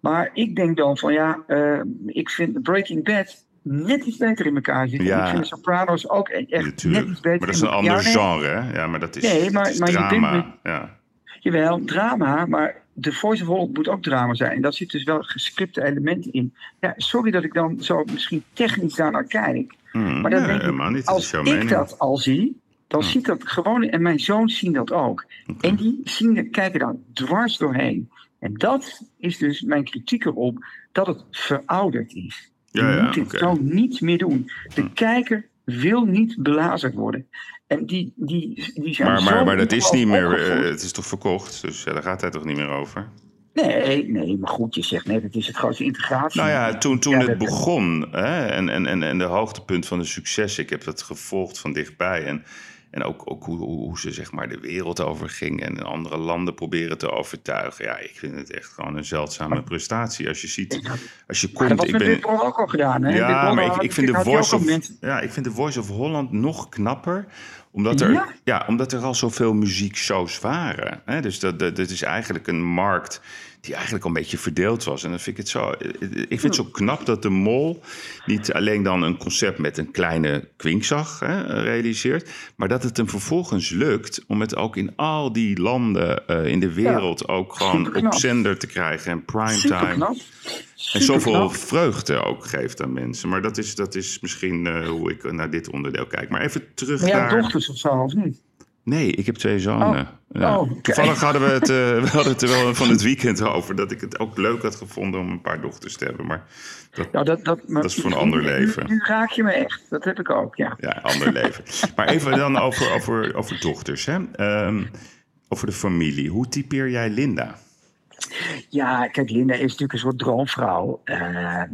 B: Maar ik denk dan van ja, uh, ik vind Breaking Bad net iets beter in elkaar zitten. Ja. Ik vind Sopranos ook e- echt net iets beter.
A: Maar dat is een ander genre, hè? Ja, maar dat is,
B: nee, maar,
A: is
B: maar
A: drama.
B: Je bent
A: ja.
B: Jawel, drama, maar de Voice of Holland moet ook drama zijn. En daar zitten dus wel gescripte elementen in. Ja, sorry dat ik dan zo misschien technisch daar naar kijk.
A: Hmm,
B: maar dan
A: nee,
B: denk ik,
A: niet,
B: als ik
A: mening.
B: dat al zie, dan hmm. ziet dat gewoon... En mijn zoons zien dat ook. Okay. En die zien, kijken daar dwars doorheen. En dat is dus mijn kritiek erop, dat het verouderd is. Je
A: ja, ja,
B: moet dit
A: okay.
B: zo niet meer doen. De hm. kijker wil niet belazerd worden. En die, die, die zijn
A: maar, maar, maar dat is niet meer.
B: opgevoed.
A: Uh, het is toch verkocht? Dus ja, daar gaat hij toch niet meer over?
B: Nee, nee, maar goed, je zegt net, het is het grootste integratie.
A: Nou ja, toen, toen
B: Ja,
A: het begon hè, en, en, en, en de hoogtepunt van de succes, ik heb dat gevolgd van dichtbij. En, en ook, ook hoe, hoe ze zeg maar de wereld over ging en andere landen proberen te overtuigen. Ja, ik vind het echt gewoon een zeldzame prestatie. Als je ziet, als je
B: dat
A: komt. Ik ben,
B: ook al gedaan, hè?
A: Ja, maar ik, ik, vind de Voice of, ja, ik vind de Voice of Holland nog knapper. Omdat er, ja?
B: Ja?
A: omdat er al zoveel muziekshows waren. Hè? Dus dat, dat, dat is eigenlijk een markt die eigenlijk al een beetje verdeeld was. En dan vind ik het zo... Ik vind het zo knap dat de Mol niet alleen dan een concept met een kleine kwinkzag hè, realiseert... maar dat het hem vervolgens lukt om het ook in al die landen eh, in de wereld... ook gewoon op zender te krijgen en primetime. En zoveel vreugde ook geeft aan mensen. Maar dat is, dat is misschien eh, hoe ik naar dit onderdeel kijk. Maar even terug
B: Maar
A: naar...
B: dochters of zo, of niet?
A: Nee, ik heb twee zonen.
B: Oh.
A: Ja.
B: Oh.
A: Toevallig hadden we het, eh, [laughs] we hadden het er wel van het weekend over... dat ik het ook leuk had gevonden om een paar dochters te hebben. Maar dat,
B: Nou, dat, dat, maar
A: Dat is voor een ander leven.
B: Nu, nu raak je me echt. Dat heb ik ook, ja.
A: ja, ander leven. Maar even dan over, over, over dochters. Hè? Ehm, over de familie. Hoe typeer jij Linda?
B: Ja, kijk, Linda is natuurlijk een soort droomvrouw. Eh, eh,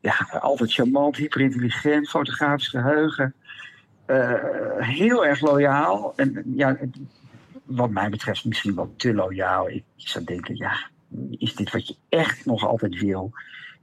B: ja, altijd charmant, hyperintelligent, fotografisch geheugen. Eh, heel erg loyaal. En ja, wat mij betreft misschien wel te loyaal. Ik zou denken, ja, is dit wat je echt nog altijd wil?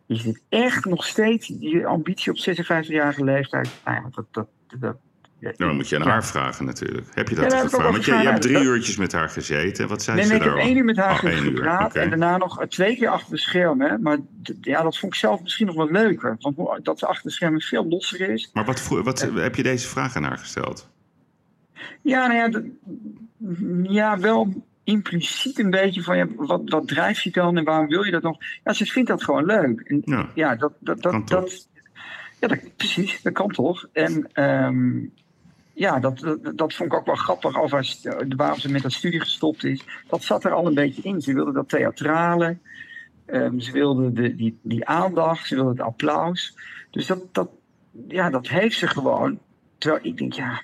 B: Is dit echt nog steeds je ambitie op 56-jarige leeftijd? Nou ja, dat, dat, dat,
A: Nou, dan moet je aan
B: Ja.
A: haar vragen natuurlijk. Heb je dat
B: daar ook
A: gevraagd? Want je, je hebt drie uurtjes met haar gezeten. Wat zei
B: Nee,
A: ze
B: nee, ik heb één uur met haar
A: Oh,
B: gepraat en daarna nog twee keer achter de schermen. Maar ja, dat vond ik zelf misschien nog wel leuker. Want dat ze achter de schermen veel losser is.
A: Maar wat, wat, heb je deze vraag aan haar gesteld?
B: Ja, nou ja, ja wel impliciet een beetje van ja, wat, wat drijft je dan en waarom wil je dat nog? Ja, ze vindt dat gewoon leuk. En
A: Ja.
B: ja, dat, dat,
A: Kan
B: dat, ja dat, precies, dat kan toch. En ehm, ja, dat, dat, dat vond ik ook wel grappig over waarom ze met haar studie gestopt is. Dat zat er al een beetje in. Ze wilde dat theatrale. Ehm, ze wilde de, die, die aandacht, ze wilde het applaus. Dus dat, dat, ja, dat heeft ze gewoon. Terwijl ik denk, ja,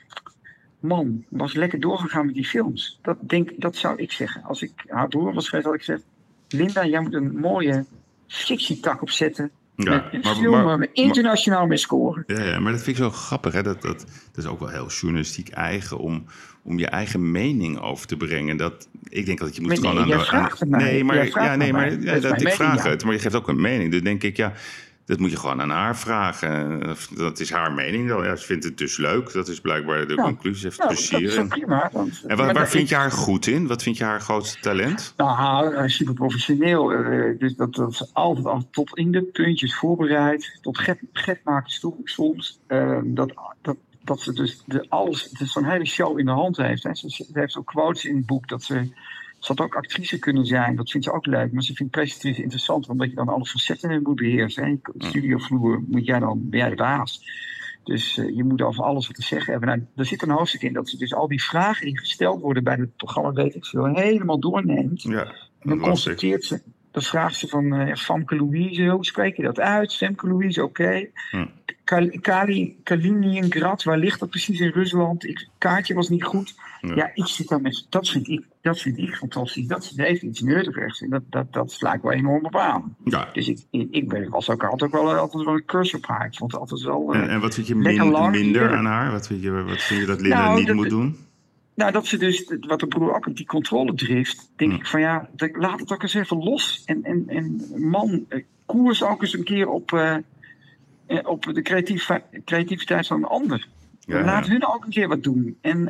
B: man, was lekker doorgegaan met die films. Dat, denk, dat zou ik zeggen. Als ik haar broer was geweest, had ik gezegd... Linda, jij moet een mooie fictietak opzetten.
A: Ja, maar-
B: internationaal mee scoren.
A: Ja, ja, maar dat vind ik zo grappig. Hè? Dat, dat, dat is ook wel heel journalistiek eigen om, om je eigen mening over te brengen. Dat, ik denk dat je moet
B: gewoon
A: aan
B: de. Nee,
A: maar, ja, nee, maar ja, dat, ik vraag het. Maar je geeft ook een mening. Dus denk ik, ja, dat moet je gewoon aan haar vragen. Dat is haar mening. Ja, ze vindt het dus leuk. Dat is blijkbaar de conclusie. Ze heeft plezier.
B: Prima. Want,
A: en waar, waar vind je haar goed in? Wat vind je haar grootste talent?
B: Nou, super professioneel. Uh, dus dat, dat is altijd, altijd tot in de puntjes voorbereid. Tot get, get maken soms. Uh, dat, dat, dat ze dus de, alles, dus zo'n hele show in de hand heeft. Hè. Ze, ze heeft ook quotes in het boek dat ze ze had ook actrice kunnen zijn, dat vindt ze ook leuk. Maar ze vindt presentatrice interessant, omdat je dan alle facetten moet beheersen. De studiovloer moet jij dan, ben jij de baas. Dus uh, je moet over alles wat te zeggen hebben. Nou, er zit een hoofdstuk in dat ze dus al die vragen die gesteld worden bij het programma, weet ik veel, helemaal doorneemt. Ja, en dan constateert ze, dan vraagt ze van uh, Famke Louise, hoe spreek je dat uit? Famke Louise, oké. Okay. Hm. Kali, Kaliningrad, waar ligt dat precies in Rusland? Ik, kaartje was niet goed. Ja. ik zit daar met, dat vind ik, dat vind ik fantastisch. Dat heeft iets neurderechts. En dat, dat, dat sla ik wel enorm op aan. Ja. Dus ik, ik, ben, was ook altijd wel, altijd wel een curse op haar. Ik vond het altijd wel.
A: en, en wat vind je minder aan haar? Wat vind je, wat vind je dat Linda nou, niet moet doen?
B: Nou, dat ze dus, wat de broer ook die controle drift, denk hm. ik van ja, laat het ook eens even los. En, en, en man, eh, koers ook eens een keer op, uh, op de creativiteit van een ander. Laat hun ook een keer wat doen. En,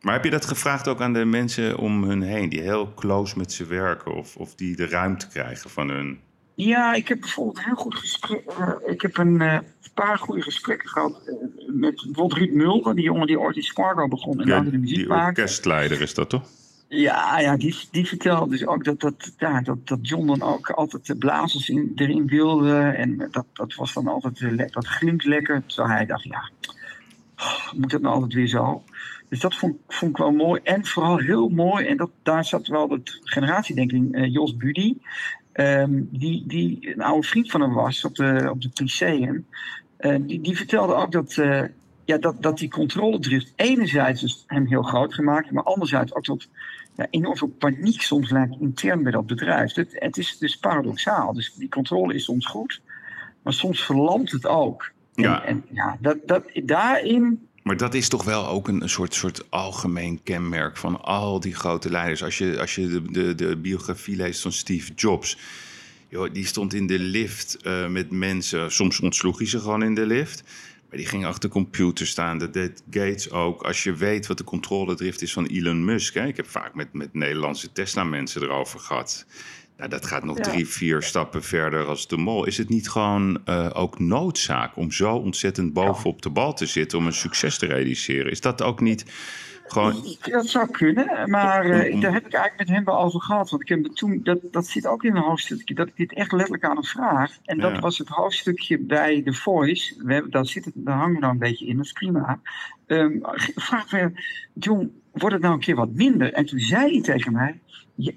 A: maar heb je dat gevraagd ook aan de mensen om hun heen, die heel close met ze werken of, of die de ruimte krijgen van hun?
B: Ja, ik heb bijvoorbeeld heel goed gesprek. ik heb een paar goede gesprekken gehad uh, met bijvoorbeeld Ruud Mulder, die jongen die ooit in Spargo begon en ja, de muziek
A: die orkestleider is dat toch?
B: Ja, ja die, die vertelde dus ook dat, dat, ja, dat, dat John dan ook altijd de blazers in, erin wilde. En dat, dat was dan altijd, dat glinkt lekker. Terwijl hij dacht, ja, oh, moet dat nou altijd weer zo? Dus dat vond, vond ik wel mooi. En vooral heel mooi, en dat, daar zat wel de generatiedenking, uh, Jos Buddy. Um, die, die een oude vriend van hem was op de, op de Lyceum. Uh, die, die vertelde ook dat, uh, ja, dat, dat die controledrift enerzijds dus hem heel groot gemaakt, maar anderzijds ook tot ja, enorm veel paniek soms lijkt intern bij dat bedrijf. Het, het is dus paradoxaal. Dus die controle is soms goed, maar soms verlamt het ook. Ja. En, en ja, dat, dat, daarin
A: maar dat is toch wel ook een, soort, soort algemeen kenmerk van al die grote leiders. Als je, als je de, de, de biografie leest van Steve Jobs. Joh, die stond in de lift uh, met mensen. Soms ontsloeg hij ze gewoon in de lift. Maar die ging achter de computer staan. Dat deed Gates ook. Als je weet wat de controledrift is van Elon Musk. Hè? Ik heb vaak met, met Nederlandse Tesla-mensen erover gehad. Nou, dat gaat nog drie, vier stappen verder als de mol. Is het niet gewoon uh, ook noodzaak om zo ontzettend bovenop de bal te zitten om een succes te realiseren? Is dat ook niet gewoon.
B: Dat zou kunnen, maar uh, daar heb ik eigenlijk met hem wel over gehad. Want ik heb toen, dat, dat zit ook in een hoofdstukje, dat ik dit echt letterlijk aan hem vraag. En dat was het hoofdstukje bij The Voice. We hebben, daar, zit het, daar hangen we nou een beetje in, dat is prima. Um, vraag me, John, wordt het nou een keer wat minder? En toen zei hij tegen mij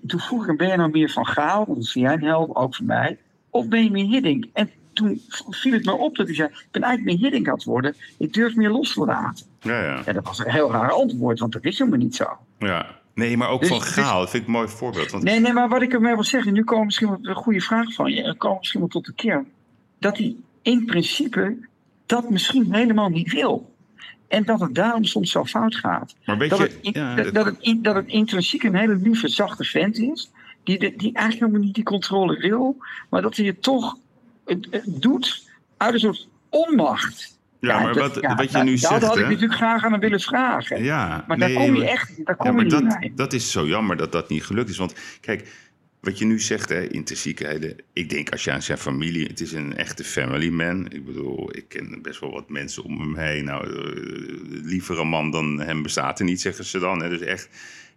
B: toen vroeg ik ben je nou meer van Gaal, want dat zie jij een held, ook voor mij, of ben je meer Hiddink? En toen viel het me op dat hij zei, ik ben eigenlijk meer Hiddink aan het worden, ik durf meer los te laten. Ja, ja. ja, dat was een heel raar antwoord, want dat is helemaal niet zo.
A: Ja, Nee, maar ook dus, van Gaal. Dat vind ik een mooi voorbeeld. Want...
B: Nee, nee, maar wat ik ermee wil zeggen, nu komen misschien wel een goede vraag van je, komen misschien wel tot de kern. Dat hij in principe dat misschien helemaal niet wil. En dat het daarom soms zo fout gaat. Maar weet dat, je, het, ja, dat, dat, het, dat het intrinsiek een hele lieve, zachte vent is. Die, die eigenlijk helemaal niet die controle wil. Maar dat hij het toch het, doet uit een soort onmacht.
A: Ja, maar wat, wat je nu zegt...
B: Dat had ik natuurlijk graag aan hem willen vragen. Ja, maar daar kom je echt daar kom ja, maar
A: dat,
B: niet
A: dat is zo jammer dat dat niet gelukt is. Want kijk, wat je nu zegt, hè, intrinsiekheden. Ik denk als je aan zijn familie. Het is een echte family man. Ik bedoel, ik ken best wel wat mensen om hem heen. Nou, uh, liever een man dan hem bestaat er niet, zeggen ze dan. Hè. Dus echt,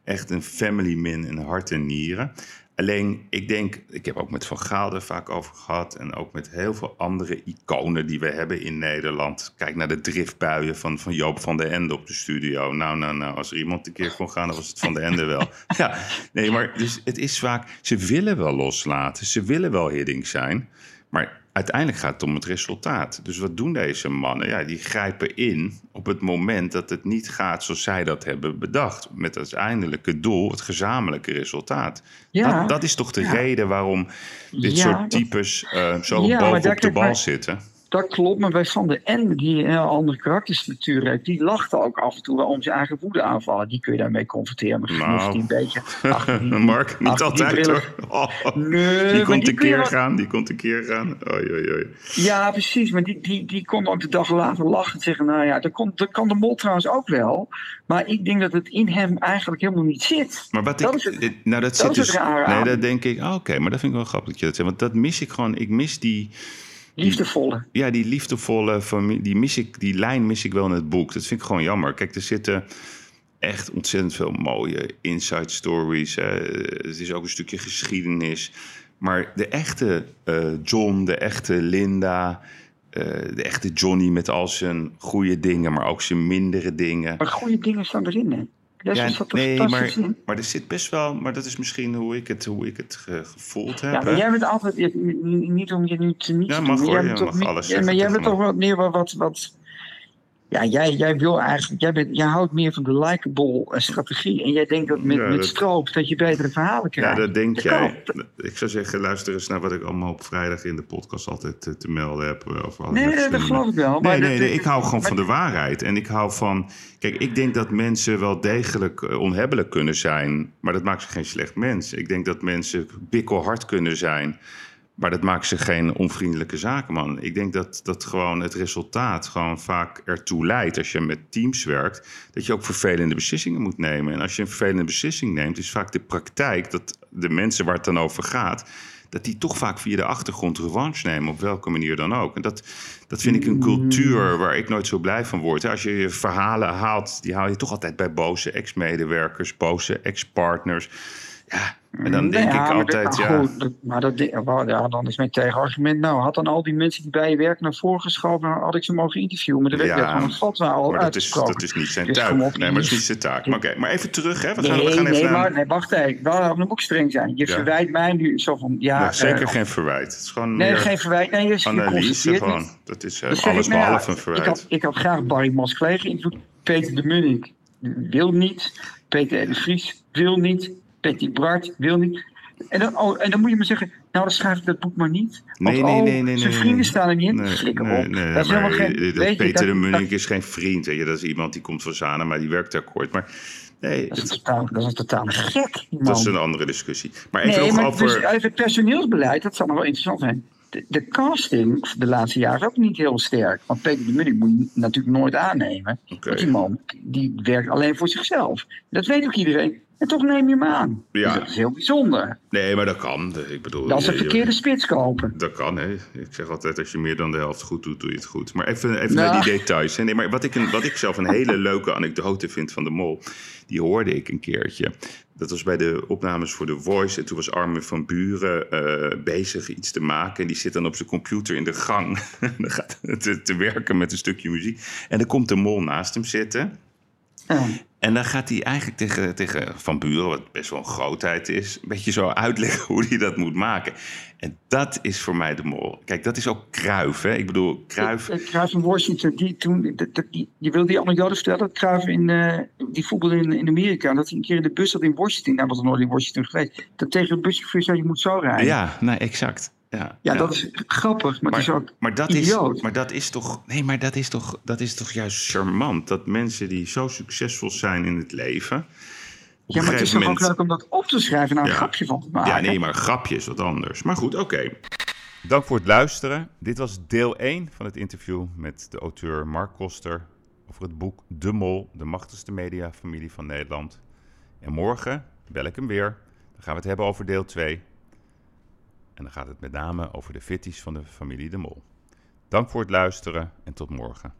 A: echt een family man in hart en nieren. Alleen, ik denk, ik heb ook met Van Gaal er vaak over gehad. En ook met heel veel andere iconen die we hebben in Nederland. Kijk naar de driftbuien van, van Joop van der Ende op de studio. Nou, nou, nou, als er iemand een keer kon gaan, dan was het Van der Ende wel. [laughs] Ja, nee, maar dus het is vaak, ze willen wel loslaten. Ze willen wel hidding zijn. Maar uiteindelijk gaat het om het resultaat. Dus wat doen deze mannen? Ja, die grijpen in op het moment dat het niet gaat zoals zij dat hebben bedacht. Met het uiteindelijke doel, het gezamenlijke resultaat. Ja, dat, dat is toch de reden waarom dit soort types uh, zo boven op de bal zitten?
B: Dat klopt, maar bij Van de N, die een andere karakterstructuur heeft, die lachte ook af en toe om zijn eigen woede aanvallen. Die kun je daarmee confronteren. Maar nou, die een beetje. [laughs]
A: Die, Mark, niet altijd hoor. Oh, nee, die kon keer gaan, die kon keer gaan. Oei, oei, oei.
B: Ja, precies, maar die, die, die kon ook de dag later lachen en zeggen: Nou ja, dat, kon, dat kan de mol trouwens ook wel. Maar ik denk dat het in hem eigenlijk helemaal niet zit.
A: Maar wat dat ik. Is het, nou, dat, zit dus. Nee, dat denk ik. Oh, Oké, maar dat vind ik wel grappig dat je dat zegt. Want dat mis ik gewoon. Ik mis die
B: Liefdevolle.
A: Ja, die liefdevolle familie, die, mis ik, die lijn mis ik wel in het boek. Dat vind ik gewoon jammer. Kijk, er zitten echt ontzettend veel mooie inside stories. het is ook een stukje geschiedenis. Maar de echte uh, John, de echte Linda, uh, de echte Johnny met al zijn goede dingen, maar ook zijn mindere dingen.
B: Maar goede dingen staan erin, hè?
A: Ja, nee, maar, maar er zit best wel, maar dat is misschien hoe ik het, hoe ik het gevoeld heb.
B: Ja, maar jij bent altijd, niet om je nu te niet
A: ja, mag, hoor, jij mag alles
B: ja, maar jij bent toch wat meer wat, wat, ja, jij, jij wil eigenlijk, jij, bent, jij houdt meer van de likable eh, strategie. En jij denkt dat met, ja, met stroop dat je betere verhalen krijgt.
A: Ja, dat denk jij. Ik zou zeggen, luister eens naar wat ik allemaal op vrijdag in de podcast altijd te, te melden heb.
B: Eh, over nee, nee, dat geloof ik wel.
A: Maar nee, nee, nee, ik hou gewoon van de waarheid. En ik hou van. Kijk, ik denk dat mensen wel degelijk eh, onhebbelijk kunnen zijn. Maar dat maakt ze geen slecht mens. Ik denk dat mensen bikkelhard kunnen zijn. Maar dat maakt ze geen onvriendelijke zakenman. Ik denk dat, dat gewoon het resultaat gewoon vaak ertoe leidt, als je met teams werkt, dat je ook vervelende beslissingen moet nemen. En als je een vervelende beslissing neemt, is vaak de praktijk dat de mensen waar het dan over gaat, dat die toch vaak via de achtergrond revanche nemen, op welke manier dan ook. En dat, dat vind ik een cultuur waar ik nooit zo blij van word. Als je je verhalen haalt, die haal je toch altijd bij boze ex-medewerkers, boze ex-partners. Ja, en dan denk ik altijd, ja... Goed,
B: maar dat, ja, dan is mijn tegenargument... nou, had dan al die mensen die bij je werken naar voren geschoven... had ik ze mogen interviewen. Maar de werd ja, gewoon een gat al maar
A: dat is, dat is niet zijn dus taak. Nee, maar dat is niet zijn taak. Maar, oké, maar even terug, hè.
B: We gaan, nee, we gaan nee, even maar, nee, wacht even. Dan moet ik streng zijn. Je verwijt mij nu zo van... Ja,
A: zeker uh, geen verwijt. Het is gewoon
B: nee, geen verwijt. Nee, je is
A: analyse gewoon. Dat is uh, alles nou behalve een verwijt.
B: Ik had, ik had graag Barry Masclee geïnterviewd. Peter de Munnik wil niet. Peter de Vries wil niet. Betty Bart wil niet. En dan, oh, en dan moet je maar zeggen, nou dan schrijf ik dat boek maar niet. Want,
A: nee, nee, nee, nee,
B: zijn vrienden staan er niet in. Flikker nee, op. Dat is helemaal geen...
A: Dat Peter de Munnik is geen vriend. Weet je, dat is iemand die komt van Zana, maar die werkt akkoord. Maar nee,
B: dat, is totaal, dat is totaal gek. Man.
A: Dat is een andere discussie. Maar even nee, nog maar
B: over... Dus even het personeelsbeleid, dat zou nog wel interessant zijn. De, de, casting de laatste jaren is ook niet heel sterk. Want Peter de Munnik moet je natuurlijk nooit aannemen. Okay. Want die man die werkt alleen voor zichzelf. Dat weet ook iedereen. En toch neem je hem aan. Ja. Dus dat is heel bijzonder.
A: Nee, maar dat kan. Ik bedoel,
B: dat is een verkeerde spits kopen.
A: Dat kan, hè. Ik zeg altijd, als je meer dan de helft goed doet, doe je het goed. Maar even, even naar die details. Hè. Nee, maar wat ik, een, wat ik zelf een hele leuke anekdote vind van de mol... die hoorde ik een keertje. Dat was bij de opnames voor The Voice. En toen was Armin van Buren uh, bezig iets te maken. En die zit dan op zijn computer in de gang [laughs] dan gaat te, te werken met een stukje muziek. En dan komt de mol naast hem zitten... En dan gaat hij eigenlijk tegen, tegen Van Buren, wat best wel een grootheid is, een beetje zo uitleggen [laughs] hoe hij dat moet maken. En dat is voor mij de mol. Kijk, dat is ook Kruif, hè? Ik bedoel, Kruif...
B: Kruif in Washington, die toen... Die, die, je wil die anekdote vertellen? Dat Kruif in... Uh, die voetbalde in, in Amerika. Dat hij een keer in de bus zat in Washington. Hij was nooit in Washington geweest. Dat tegen de buschauffeur zei, je moet zo rijden.
A: Ja, nee, exact. Ja,
B: ja, dat is grappig, maar, maar, is ook
A: maar dat Is, maar dat is toch... Nee, maar dat is toch, dat is toch juist charmant? Dat mensen die zo succesvol zijn in het leven...
B: Ja, maar het is toch moment... ook leuk om dat op te schrijven en een grapje van te maken.
A: Ja, nee, maar een grapje is wat anders. Maar goed, oké. Dank voor het luisteren. Dit was deel 1 van het interview met de auteur Mark Koster... over het boek De Mol, de machtigste mediafamilie van Nederland. En morgen bel ik hem weer. Dan gaan we het hebben over deel 2... En dan gaat het met name over de fitties van de familie De Mol. Dank voor het luisteren en tot morgen.